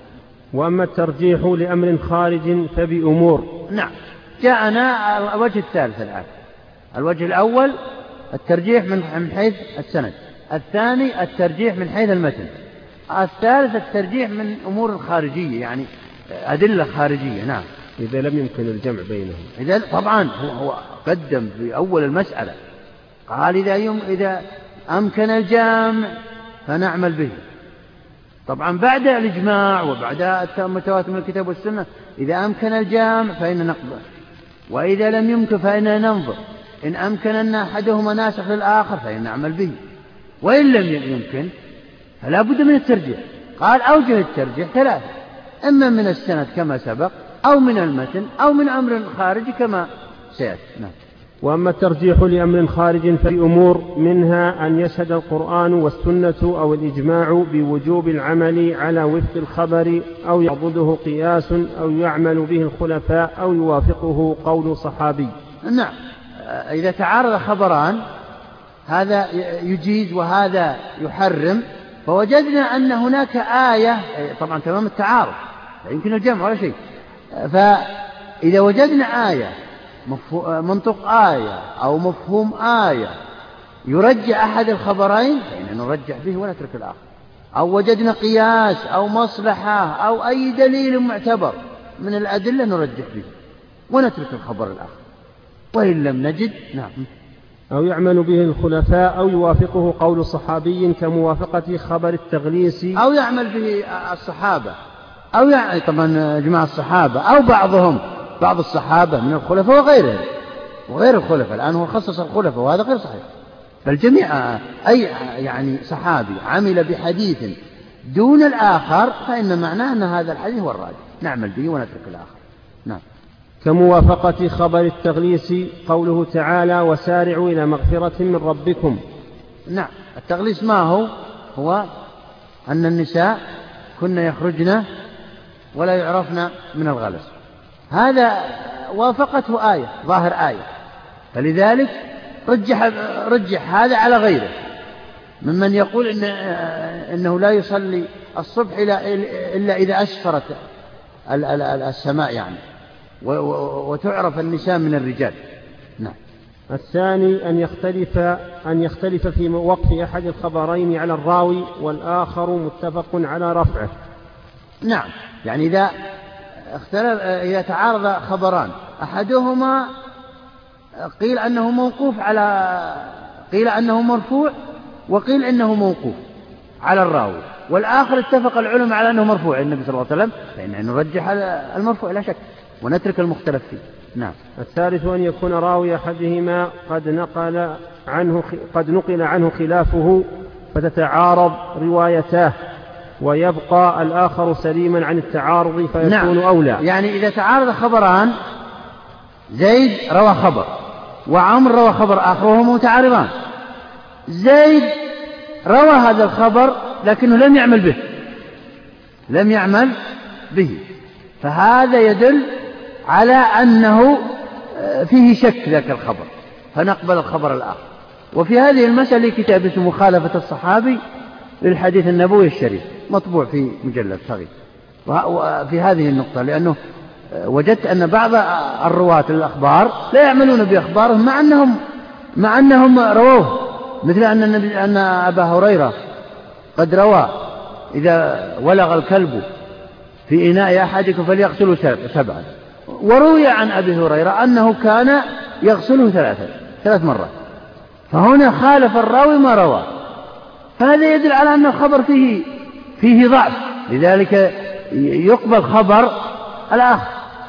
وأما الترجيح لأمر خارج فبأمور. نعم. جاءنا الوجه الثالث الآن. الوجه الأول الترجيح من حيث السند. الثاني الترجيح من حيث المتن. الثالث الترجيح من أمور خارجية يعني أدلة خارجية. نعم. إذا لم يمكن الجمع بينهم. إذا طبعا هو, هو قدم في أول المسألة. قال إذا يم إذا أمكن الجمع فنعمل به. طبعا بعد الإجماع وبعد المتواتر من الكتاب والسنة إذا أمكن الجمع فإن نقبل. وإذا لم يمكن فإن ننظر. إن أمكن أن أحدهما ناسخ للآخر فإن نعمل به. وإن لم يمكن فلا بد من الترجيح. قال أوجه الترجيح ثلاثة. إما من السند كما سبق أو من المتن أو من أمر خارجي كما سيأتي. نعم. وأما الترجيح لأمر خارج فأمور منها أن يشهد القرآن والسنة أو الإجماع بوجوب العمل على وفق الخبر أو يعضده قياس أو يعمل به الخلفاء أو يوافقه قول صحابي. نعم. إذا تعارض خبران هذا يجيز وهذا يحرم. فوجدنا أن هناك آية طبعا تمام التعارض يمكن الجمع ولا شيء. فإذا وجدنا آية منطق آية أو مفهوم آية. يرجع أحد الخبرين؟ فإننا نرجح به ونترك الآخر. أو وجدنا قياس أو مصلحة أو أي دليل معتبر من الأدلة نرجح به ونترك الخبر الآخر. وإن لم نجد نعم. أو يعمل به الخلفاء أو يوافقه قول صحابي كموافقة خبر التغليس. أو يعمل به الصحابة. أو يعني طبعا جماعة الصحابة أو بعضهم. بعض الصحابة من الخلفاء وغيرهم وغير الخلفاء الآن هو خصص الخلفاء وهذا غير صحيح. بل جميع أي يعني صحابي عمل بحديث دون الآخر فإن معناه أن هذا الحديث هو الراجح. نعمل به ونترك الآخر. نعم. كموافقة خبر التغليس قوله تعالى وسارعوا إلى مغفرة من ربكم. نعم. التغليس ما هو؟ هو أن النساء كن يخرجن ولا يعرفن من الغلس. هذا وافقته آية ظاهر آية. فلذلك رجح رجح هذا على غيره. ممن يقول إن إنه لا يصلي الصبح إلا إذا أسفرت السماء يعني. وتعرف النساء من الرجال. نعم. الثاني أن يختلف أن يختلف في وقف أحد الخبرين على الراوي والآخر متفق على رفعه. نعم. يعني إذا اختلف إذا تعارض خبران أحدهما قيل أنه موقوف على قيل أنه مرفوع وقيل أنه موقوف على الراوي. والآخر اتفق العلماء على أنه مرفوع النبي صلى الله عليه وسلم فإن نرجح المرفوع لا شك ونترك المختلف فيه. نعم. الثالث أن يكون راوي أحدهما قد نقل عنه قد نقل عنه خلافه فتتعارض روايتاه. ويبقى الآخر سليما عن التعارض فيكون نعم. أولى. يعني إذا تعارض خبران زيد روى خبر وعمر روى خبر آخر وهما متعارضان. زيد روى هذا الخبر لكنه لم يعمل به. لم يعمل به. فهذا يدل على أنه آه، فيه شك ذاك الخبر. فنقبل الخبر الآخر. وفي هذه المسألة كتاب اسمه مخالفة الصحابي للحديث النبوي الشريف. مطبوع في مجلد صغير. وفي هذه النقطة لأنه وجدت أن بعض الرواة للأخبار لا يعملون بأخبارهم مع أنهم مع أنهم رووه. مثل أن النبي أن أبا هريرة قد روى إذا ولغ الكلب في إناء أحدكم فليغسله سبعا. وروي عن أبي هريرة أنه كان يغسله ثلاثة ثلاث مرات. فهنا خالف الراوي ما روى. فهذا يدل على أن الخبر فيه فيه ضعف. لذلك يقبل خبر الآخر.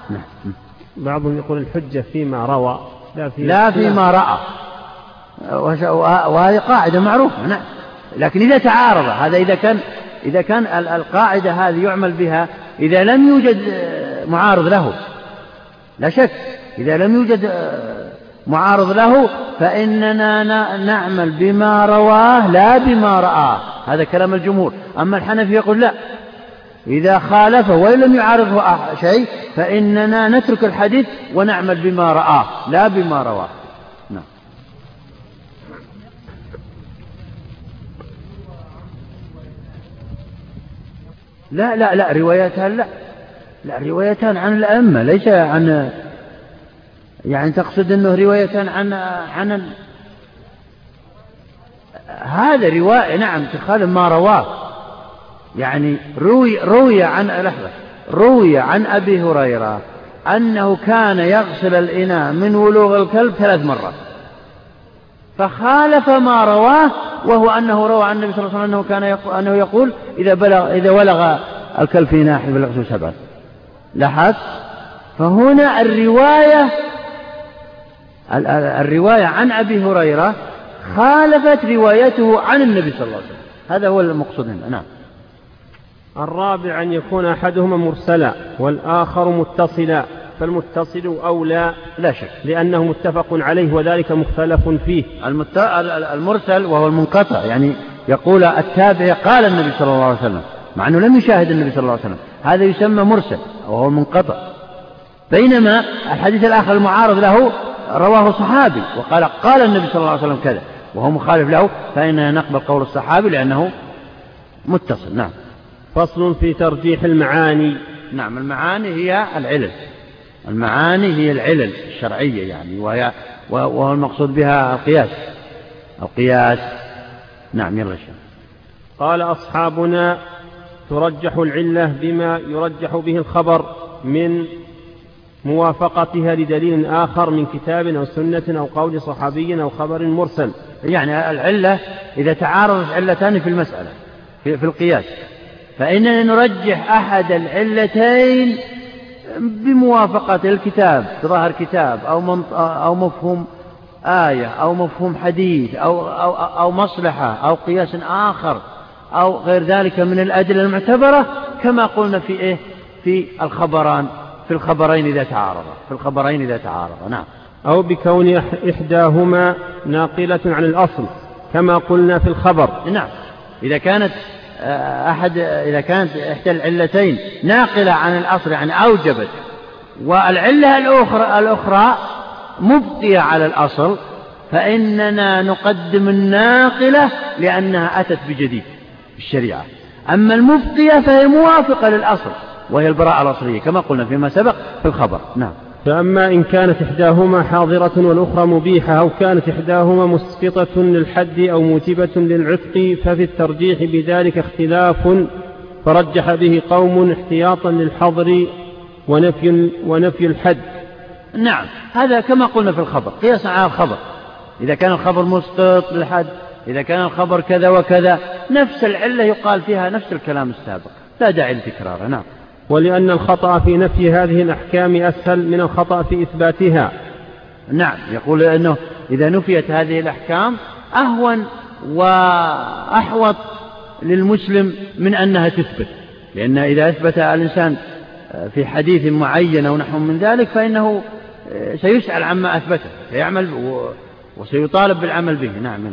نعم. بعضهم يقول الحجة فيما روى لا, في لا فيما رأى. وهذه قاعدة معروفة. نعم. لكن إذا تعارض هذا إذا كان إذا كان القاعدة هذه يعمل بها إذا لم يوجد معارض له. لا شك إذا لم يوجد معارض له فإننا نعمل بما رواه لا بما رآه. هذا كلام الجمهور. أما الحنفي يقول لا. إذا خالفه وإن لم يعارضه شيء فإننا نترك الحديث ونعمل بما رآه لا بما رواه. نعم. لا لا لا روايتان لا. لا روايتان عن الأئمة ليس عن يعني تقصد أنه روايتان عن عن هذا رواية نعم تخالف ما رواه. يعني روي روي عن لحظة. روي عن أبي هريرة أنه كان يغسل الإناء من ولوغ الكلب ثلاث مرات. فخالف ما رواه وهو أنه روى عن النبي صلى الله عليه وسلم أنه كان يقول أنه يقول إذا بلغ إذا ولغ الكلب في ناحية بلغته سبعة لاحظت فهنا الرواية الرواية عن أبي هريرة خالفت روايته عن النبي صلى الله عليه وسلم. هذا هو المقصود هنا. نعم. الرابع أن يكون أحدهما مرسلا والآخر متصلا فالمتصل أولى لا شك. لأنه متفق عليه وذلك مختلف فيه. المت... المرسل وهو المنقطع يعني يقول التابع قال النبي صلى الله عليه وسلم مع أنه لم يشاهد النبي صلى الله عليه وسلم هذا يسمى مرسل وهو منقطع. بينما الحديث الآخر المعارض له رواه صحابي وقال قال النبي صلى الله عليه وسلم كذا وهو مخالف له فإننا نقبل قول الصحابي لأنه متصل. نعم. فصل في ترجيح المعاني. نعم المعاني هي العلل. المعاني هي العلل الشرعية يعني وهي وهو المقصود بها القياس. القياس. نعم يلا شيخ. قال أصحابنا ترجح العلة بما يرجح به الخبر من موافقتها لدليل آخر من كتاب أو سنة أو قول صحابي أو خبر مرسل. يعني العلة إذا تعارضت علتان في المسألة في, في القياس. فإننا نرجح أحد العلتين بموافقة الكتاب ظاهر كتاب أو, أو مفهوم آية أو مفهوم حديث أو, أو, أو مصلحة أو قياس آخر أو غير ذلك من الأدلة المعتبرة كما قلنا في إيه؟ في الخبران. في الخبرين إذا تعارضا في الخبرين إذا تعارضا نعم. أو بكون إحداهما ناقلة عن الأصل كما قلنا في الخبر. نعم. إذا كانت آه، أحد إذا كانت إحدى العلتين ناقلة عن الأصل يعني أوجبت والعلة الأخرى الأخرى مبقية على الأصل فإننا نقدم الناقلة لأنها أتت بجديد في الشريعة. أما المبقية فهي موافقة للأصل. وهي البراءة الأصلية كما قلنا فيما سبق في الخبر. نعم. فأما إن كانت إحداهما حاضرة والأخرى مبيحة أو كانت إحداهما مسقطة للحد أو موجبة للعتق ففي الترجيح بذلك اختلاف فرجح به قوم احتياطا للحظر ونفي, ونفي الحد. نعم. هذا كما قلنا في الخبر قياسا على الخبر. إذا كان الخبر مسقط للحد إذا كان الخبر كذا وكذا نفس العلة يقال فيها نفس الكلام السابق لا داعي لتكراره نعم. ولأن الخطأ في نفي هذه الأحكام أسهل من الخطأ في إثباتها. نعم يقول أنه إذا نفيت هذه الأحكام أهون وأحوط للمسلم من أنها تثبت. لأن إذا أثبت الإنسان في حديث معين أو نحو من ذلك فإنه سيسأل عما أثبته سيعمل وسيطالب بالعمل به. نعم.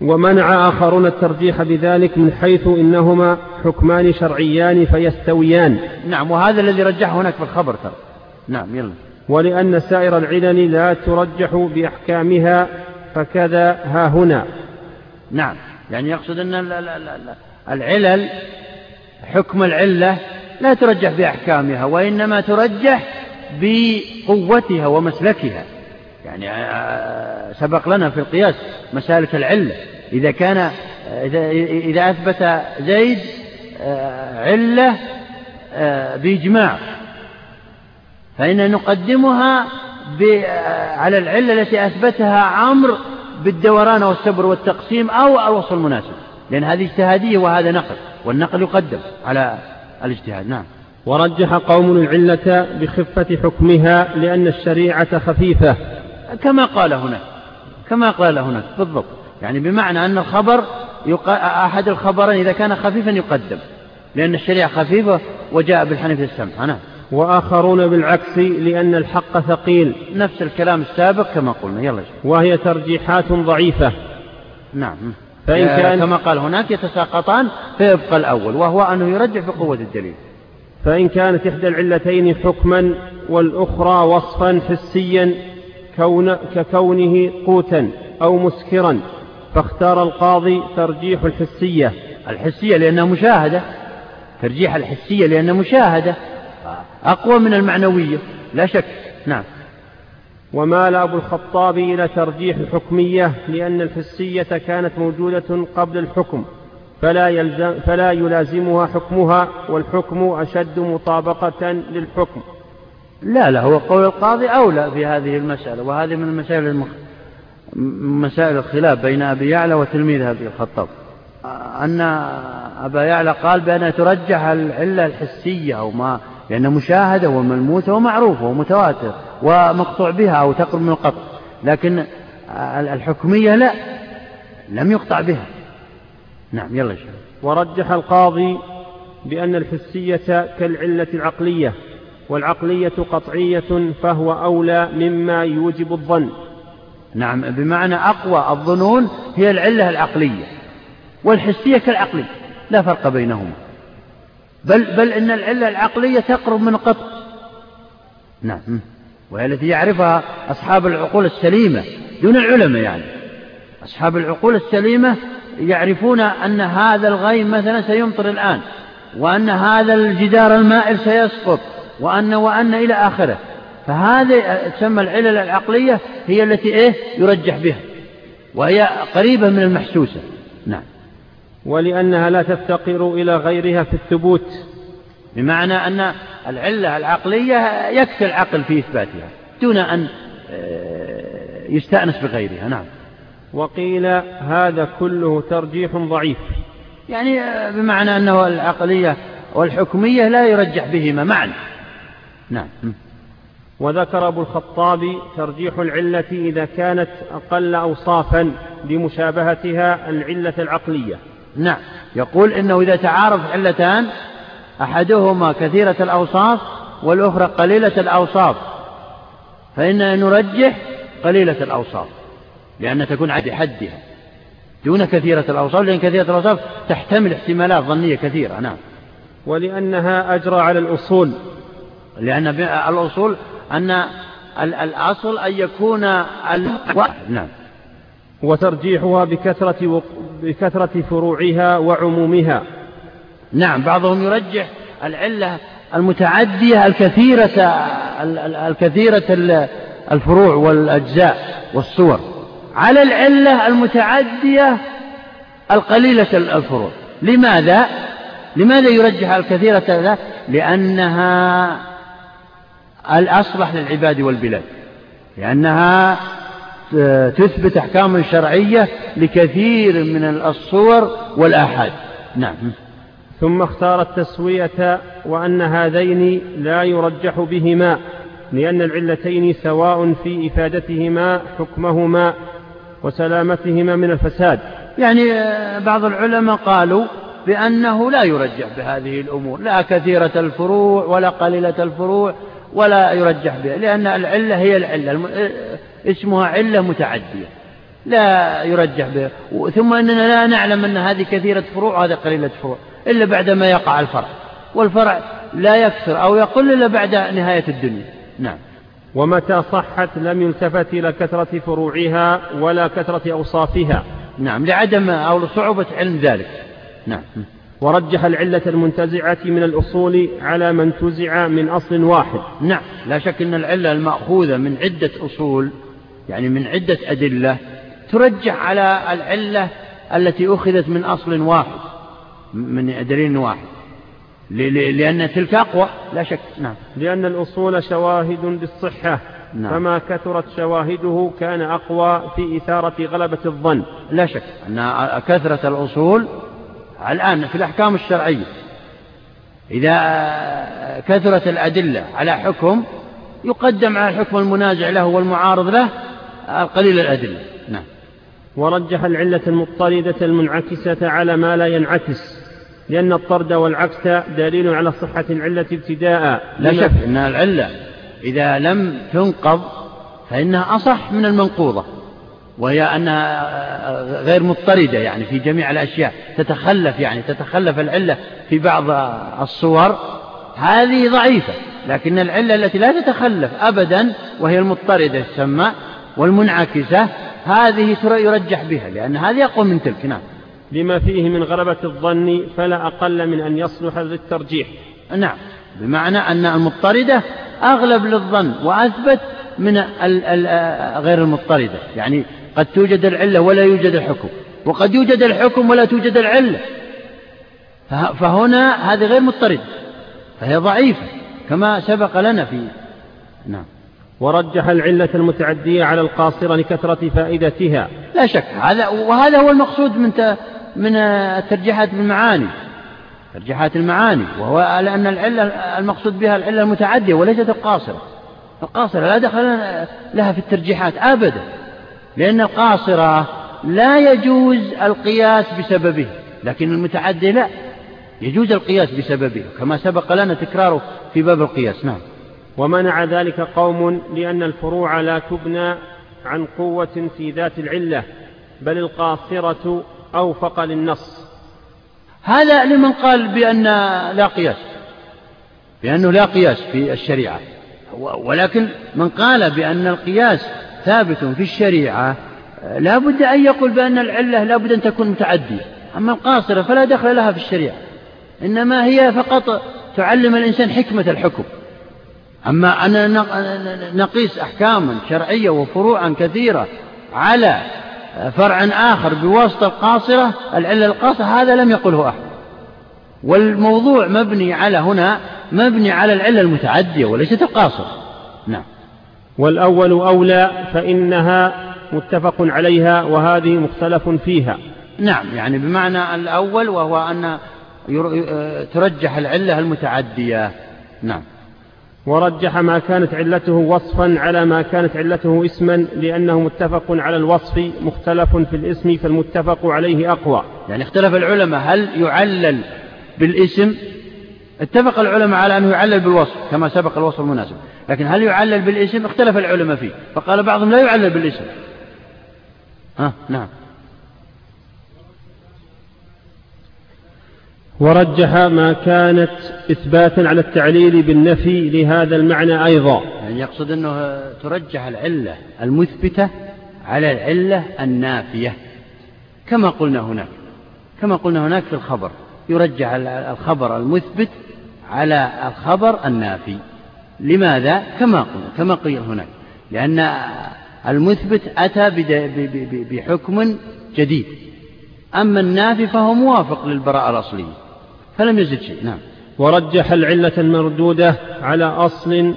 ومنع آخرون الترجيح بذلك من حيث إنهما حكمان شرعيان فيستويان. نعم وهذا الذي رجحه هناك في الخبر ترى. نعم يلا. ولأن سائر العلل لا ترجح بأحكامها فكذا ها هنا. نعم يعني يقصد أن العلل حكم العلة لا ترجح بأحكامها وإنما ترجح بقوتها ومسلكها. يعني سبق لنا في القياس مسالك العلة. إذا كان إذا, إذا أثبت زيد آه، علة آه، بإجماع. فإن نقدمها على العلة التي أثبتها عمرو بالدوران والسبر والتقسيم أو الوصف المناسب لأن هذه اجتهادية وهذا نقل والنقل يقدم على الاجتهاد. نعم. ورجح قوم العلة بخفة حكمها لأن الشريعة خفيفة. كما قال هناك كما قال هناك بالضبط. يعني بمعنى أن الخبر أحد الخبرين إذا كان خفيفا يقدم لأن الشريعة خفيفة وجاء بالحنيف السمح نعم وآخرون بالعكس لأن الحق ثقيل. نفس الكلام السابق كما قلنا يلا وهي ترجيحات ضعيفة. نعم. فإن كان كما قال هناك يتساقطان فيبقى الأول وهو أنه يرجح بقوة الدليل. فإن كانت إحدى العلتين حكما والأخرى وصفا حسيا كون ككونه قوتا أو مسكرا. فاختار القاضي ترجيح الحسية. الحسية لأنها مشاهدة. ترجيح الحسية لأنها مشاهدة. أقوى من المعنوية. لا شك. نعم. ومال أبو الخطاب إلى ترجيح الحكمية لأن الحسية كانت موجودة قبل الحكم. فلا, يلزم فلا يلازمها حكمها والحكم أشد مطابقة للحكم. لا لا هو قول القاضي أولى في هذه المسألة وهذه من المسائل المخ... مسائل الخلاف بين أبي يعلى وتلميذ أبي الخطاب. أن أبا يعلى قال بأنها ترجح العلة الحسية أو ما لأن مشاهدة وملموسة ومعروفة ومتواتر ومقطوع بها أو تقرب من القطع. لكن الحكمية لا لم يقطع بها. نعم يلا شيخ. ورجح القاضي بأن الحسية كالعلة العقلية والعقلية قطعية فهو أولى مما يوجب الظن. نعم بمعنى أقوى الظنون هي العلة العقلية والحسية كالعقلية لا فرق بينهما. بل بل إن العلة العقلية تقرب من القطع نعم وهي التي يعرفها أصحاب العقول السليمة دون العلماء يعني. أصحاب العقول السليمة يعرفون أن هذا الغيم مثلا سيمطر الآن وأن هذا الجدار المائل سيسقط وأن وأن إلى آخره. فهذه تسمى العلل العقلية هي التي إيه؟ يرجح بها. وهي قريبة من المحسوسة. نعم. ولأنها لا تفتقر إلى غيرها في الثبوت. بمعنى أن العلة العقلية يكفي العقل في إثباتها دون أن آه، يستأنس بغيرها. نعم. وقيل هذا كله ترجيح ضعيف. يعني آه، بمعنى أنه العقلية والحكمية لا يرجح بهما معا نعم. وذكر أبو الخطاب ترجيح العلة إذا كانت أقل أوصافا لمشابهتها العلة العقلية. نعم. يقول إنه إذا تعارف علتان أحدهما كثيرة الأوصاف والأخرى قليلة الأوصاف فإننا نرجح قليلة الأوصاف لأن تكون عد حدها. دون كثيرة الأوصاف لأن كثيرة الأوصاف تحتمل احتمالات ظنية كثيرة نعم. ولأنها أجرى على الأصول. لأن الأصول أن الأصل أن يكون نعم. وترجيحها بكثرة, بكثرة فروعها وعمومها. نعم بعضهم يرجح العلة المتعدية الكثيرة الكثيرة الفروع والأجزاء والصور. على العلة المتعدية القليلة الفروع. لماذا؟ لماذا يرجح الكثيرة لأنها الأصلح للعباد والبلاد لأنها تثبت أحكاما شرعية لكثير من الصور والآحاد. نعم. ثم اختار التسوية وأن هذين لا يرجح بهما لأن العلتين سواء في إفادتهما حكمهما وسلامتهما من الفساد. يعني آه، بعض العلماء قالوا بأنه لا يرجح بهذه الأمور لا كثيرة الفروع ولا قليلة الفروع ولا يرجح بها لأن العلة هي العلة اسمها علة متعدية لا يرجح بها. ثم أننا لا نعلم أن هذه كثيرة فروع وهذه قليلة فروع إلا بعدما يقع الفرع. والفرع لا يكثر أو يقل إلا بعد نهاية الدنيا. نعم. ومتى صحت لم يلتفت إلى كثرة فروعها ولا كثرة أوصافها. نعم. لعدم أو لصعوبة علم ذلك. نعم. ورجح العلة المنتزعة من الأصول على من تزع من أصل واحد. نعم لا شك أن العلة المأخوذة من عدة أصول يعني من عدة أدلة ترجح على العلة التي أخذت من أصل واحد من دليل واحد. لأن تلك أقوى لا شك نعم. لأن الأصول شواهد بالصحة نعم. فما كثرت شواهده كان أقوى في إثارة غلبة الظن. لا شك أن كثرة الأصول الآن في الأحكام الشرعية إذا كثرت الأدلة على حكم يقدم على الحكم المنازع له والمعارض له قليل الأدلة. نعم. ورجح العلة المضطردة المنعكسة على ما لا ينعكس لأن الطرد والعكس دليل على صحة العلة ابتداء. لا شك أن العلة إذا لم تنقض فإنها أصح من المنقوضة. وهي أنها غير مضطردة يعني في جميع الأشياء. تتخلف يعني تتخلف العلة في بعض الصور. هذه ضعيفة لكن العلة التي لا تتخلف أبدا وهي المضطردة تسمى والمنعكسة هذه يرجح بها لأن هذه أقوى من تلك. نعم. لما فيه من غلبة الظن فلا أقل من أن يصلح للترجيح نعم. بمعنى أن المضطردة أغلب للظن وأثبت من غير المضطردة. يعني قد توجد العلة ولا يوجد الحكم. وقد يوجد الحكم ولا توجد العلة. فهنا هذه غير مضطردة فهي ضعيفة كما سبق لنا في نعم. ورجح العلة المتعدية على القاصرة لكثرة فائدتها. لا شك هذا وهذا هو المقصود من من الترجيحات بالمعاني ترجيحات المعاني وهو لأن العلة المقصود بها العلة المتعدية وليست القاصرة. القاصرة لا دخل لها في الترجيحات أبدا. لأن القاصرة لا يجوز القياس بسببه لكن المتعدي لا يجوز القياس بسببه كما سبق لنا تكراره في باب القياس. نعم. ومنع ذلك قوم لأن الفروع لا تبنى عن قوة في ذات العلة بل القاصرة أوفق للنص. هذا لمن قال بأن لا قياس بأنه لا قياس في الشريعة. ولكن من قال بأن القياس ثابت في الشريعة لا بد أن يقول بأن العلة لا بد أن تكون متعدية أما القاصرة فلا دخل لها في الشريعة إنما هي فقط تعلم الإنسان حكمة الحكم. أما أن نقيس أحكاما شرعية وفروعا كثيرة على فرع آخر بواسطة القاصرة العلة القاصرة هذا لم يقله أحد. والموضوع مبني على هنا مبني على العلة المتعدية وليست القاصرة. نعم. والأول أولى فإنها متفق عليها وهذه مختلف فيها. نعم يعني بمعنى الأول وهو أن ترجح العلة المتعدية. نعم. ورجح ما كانت علته وصفا على ما كانت علته اسما لأنه متفق على الوصف مختلف في الاسم فالمتفق عليه أقوى. يعني اختلف العلماء هل يعلل بالاسم؟ اتفق العلماء على أنه يعلل بالوصف كما سبق الوصف المناسب. لكن هل يعلل بالاسم؟ اختلف العلماء فيه. فقال بعضهم لا يعلل بالاسم. ها؟ نعم. ورجح ما كانت إثباتا على التعليل بالنفي لهذا المعنى أيضا. يعني يقصد أنه ترجح العلة المثبتة على العلة النافية. كما قلنا هناك. كما قلنا هناك في الخبر. يرجح الخبر المثبت على الخبر النافي. لماذا؟ كما قلنا كما قيل هناك. لأن المثبت أتى بحكم جديد. أما النافي فهو موافق للبراءة الأصلية. فلم يزد شيء. نعم. ورجح العلة المردودة على أصل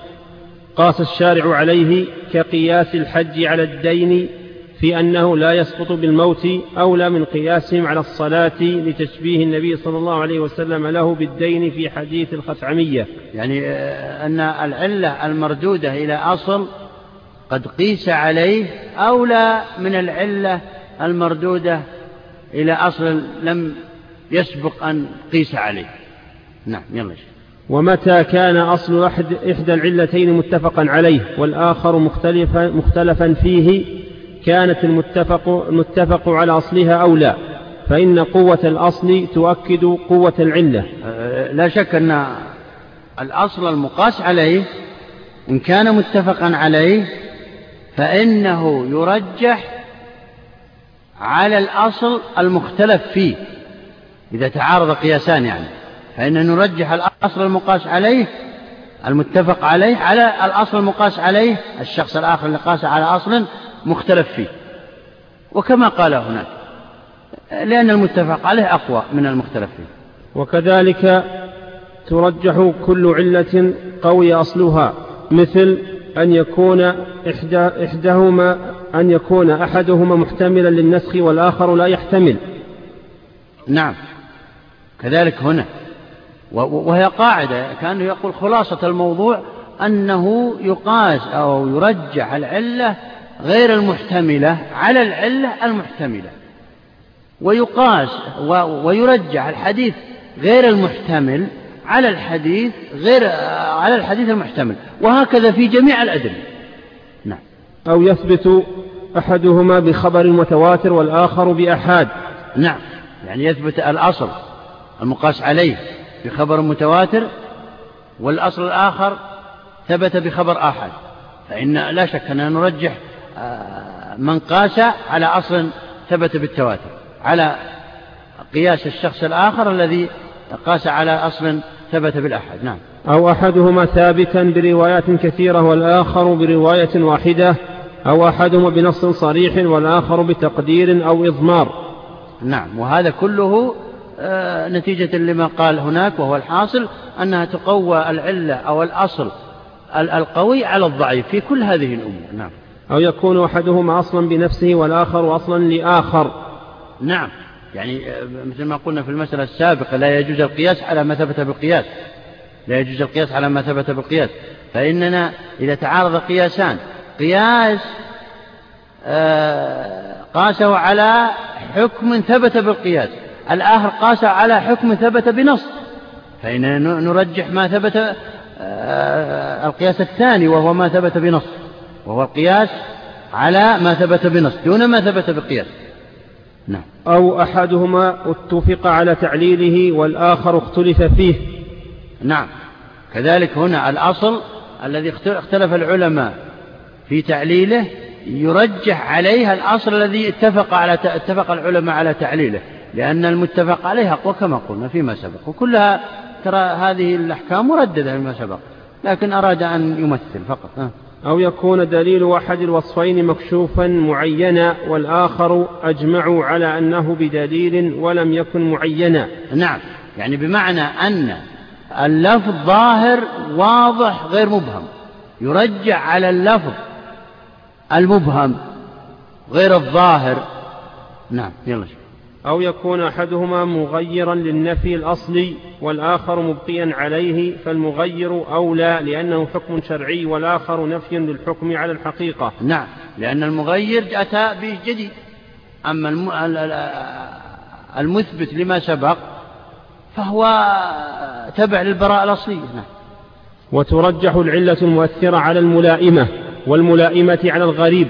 قاس الشارع عليه كقياس الحج على الدين في أنه لا يسقط بالموت أولى من قياسهم على الصلاة لتشبيه النبي صلى الله عليه وسلم له بالدين في حديث الخثعمية يعني آه، أن العلة المردودة إلى أصل قد قيس عليه أولى من العلة المردودة إلى أصل لم يسبق أن قيس عليه. نعم يلا ومتى كان أصل أحد إحدى العلتين متفقا عليه والآخر مختلفا, مختلفا فيه؟ كانت المتفق, المتفق على أصلها أولى فإن قوة الأصل تؤكد قوة العلة. أه، لا شك أن الأصل المقاس عليه إن كان متفقا عليه فإنه يرجح على الأصل المختلف فيه إذا تعارض قياسان يعني. فإن نرجح الأصل المقاس عليه المتفق عليه على الأصل المقاس عليه الشخص الآخر اللي قاس على أصل مختلف فيه. وكما قال هناك لأن المتفق عليه أقوى من المختلف فيه. وكذلك ترجح كل علة قوي أصلها مثل أن يكون إحدى إحداهما أن يكون أحدهما محتملا للنسخ والآخر لا يحتمل. نعم. كذلك هنا. وهي قاعدة كان يقول خلاصة الموضوع أنه يقاس أو يرجح العلة غير المحتملة على العلة المحتملة. ويقاس ويرجح الحديث غير المحتمل على الحديث غير على الحديث المحتمل. وهكذا في جميع الأدلة. نعم. أو يثبت أحدهما بخبر متواتر والآخر بأحاد. نعم. يعني يثبت الأصل المقاس عليه بخبر متواتر والأصل الآخر ثبت بخبر آحاد. فإن لا شك أننا نرجح من قاس على أصل ثبت بالتواتر على قياس الشخص الآخر الذي قاس على أصل ثبت بالأحد. نعم. أو أحدهما ثابتا بروايات كثيرة والآخر برواية واحدة أو أحدهما بنص صريح والآخر بتقدير أو إضمار. نعم. وهذا كله آه، نتيجة لما قال هناك وهو الحاصل أنها تقوى العلة أو الأصل القوي على الضعيف في كل هذه الأمور. نعم. أو يكون أحدهما أصلا بنفسه والآخر أصلا لآخر. نعم. يعني آه، مثل ما قلنا في المسألة السابقة لا يجوز القياس على ما ثبت بالقياس. لا يجوز القياس على ما ثبت بالقياس. فإننا إذا تعارض قياسان قياس آه، قاسه على حكم ثبت بالقياس. الآخر قاس على حكم ثبت بنص. فإننا نرجح ما ثبت آه، القياس الثاني وهو ما ثبت بنص. وهو القياس على ما ثبت بنص دون ما ثبت بالقياس نعم. أو أحدهما اتفق على تعليله والآخر اختلف فيه. نعم. كذلك هنا الأصل الذي اختلف العلماء في تعليله يرجح عليها الأصل الذي اتفق على اتفق العلماء على تعليله لأن المتفق عليه أقوى كما قلنا فيما سبق. وكلها ترى هذه الأحكام مرددة فيما سبق لكن أراد أن يمثل فقط. أو يكون دليل أحد الوصفين مكشوفا معينا والآخر أجمعوا على أنه بدليل ولم يكن معينا. نعم. يعني بمعنى أن اللفظ ظاهر واضح غير مبهم. يرجع على اللفظ المبهم غير الظاهر. نعم يلا شوف. أو يكون أحدهما مغيرا للنفي الأصلي والآخر مبقيا عليه فالمغير أولى لأنه حكم شرعي والآخر نفي للحكم على الحقيقة. نعم لأن المغير أتى به جديد. أما المثبت لما سبق فهو تبع للبراءة الأصلية. نعم. وترجح العلة المؤثرة على الملائمة والملائمة على الغريب.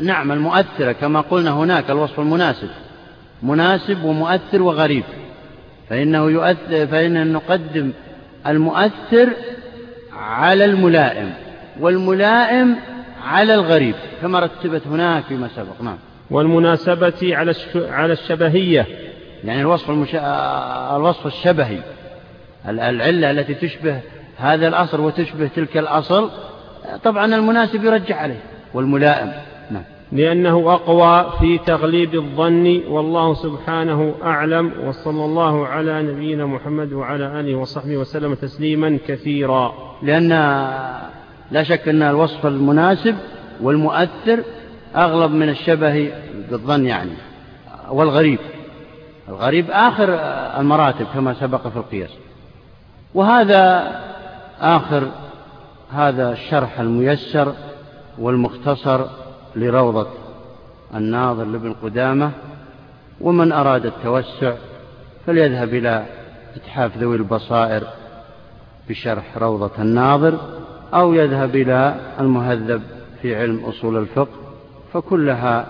نعم المؤثرة كما قلنا هناك الوصف المناسب. مناسب ومؤثر وغريب. فإنه يؤثر فإن نقدم المؤثر على الملائم والملائم على الغريب كما رتبت هناك فيما سبق. نعم. والمناسبة على على الشبهية. يعني الوصف المش... الوصف الشبهي العلة التي تشبه هذا الأصل وتشبه تلك الأصل طبعا المناسب يرجع عليه والملائم. نعم. لأنه أقوى في تغليب الظن والله سبحانه أعلم وصلى الله على نبينا محمد وعلى آله وصحبه وسلم تسليما كثيرا. لأن لا شك أن الوصف المناسب والمؤثر أغلب من الشبه بالظن يعني والغريب. الغريب آخر المراتب كما سبق في القياس. وهذا آخر هذا الشرح الميسر والمختصر لروضة الناظر لابن قدامة ومن أراد التوسع فليذهب إلى إتحاف ذوي البصائر بشرح روضة الناظر أو يذهب إلى المهذب في علم أصول الفقه فكلها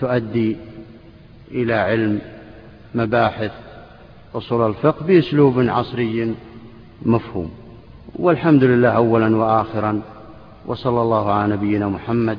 تؤدي إلى علم مباحث أصول الفقه بأسلوب عصري مفهوم. والحمد لله أولا وآخرا وصلى الله على نبينا محمد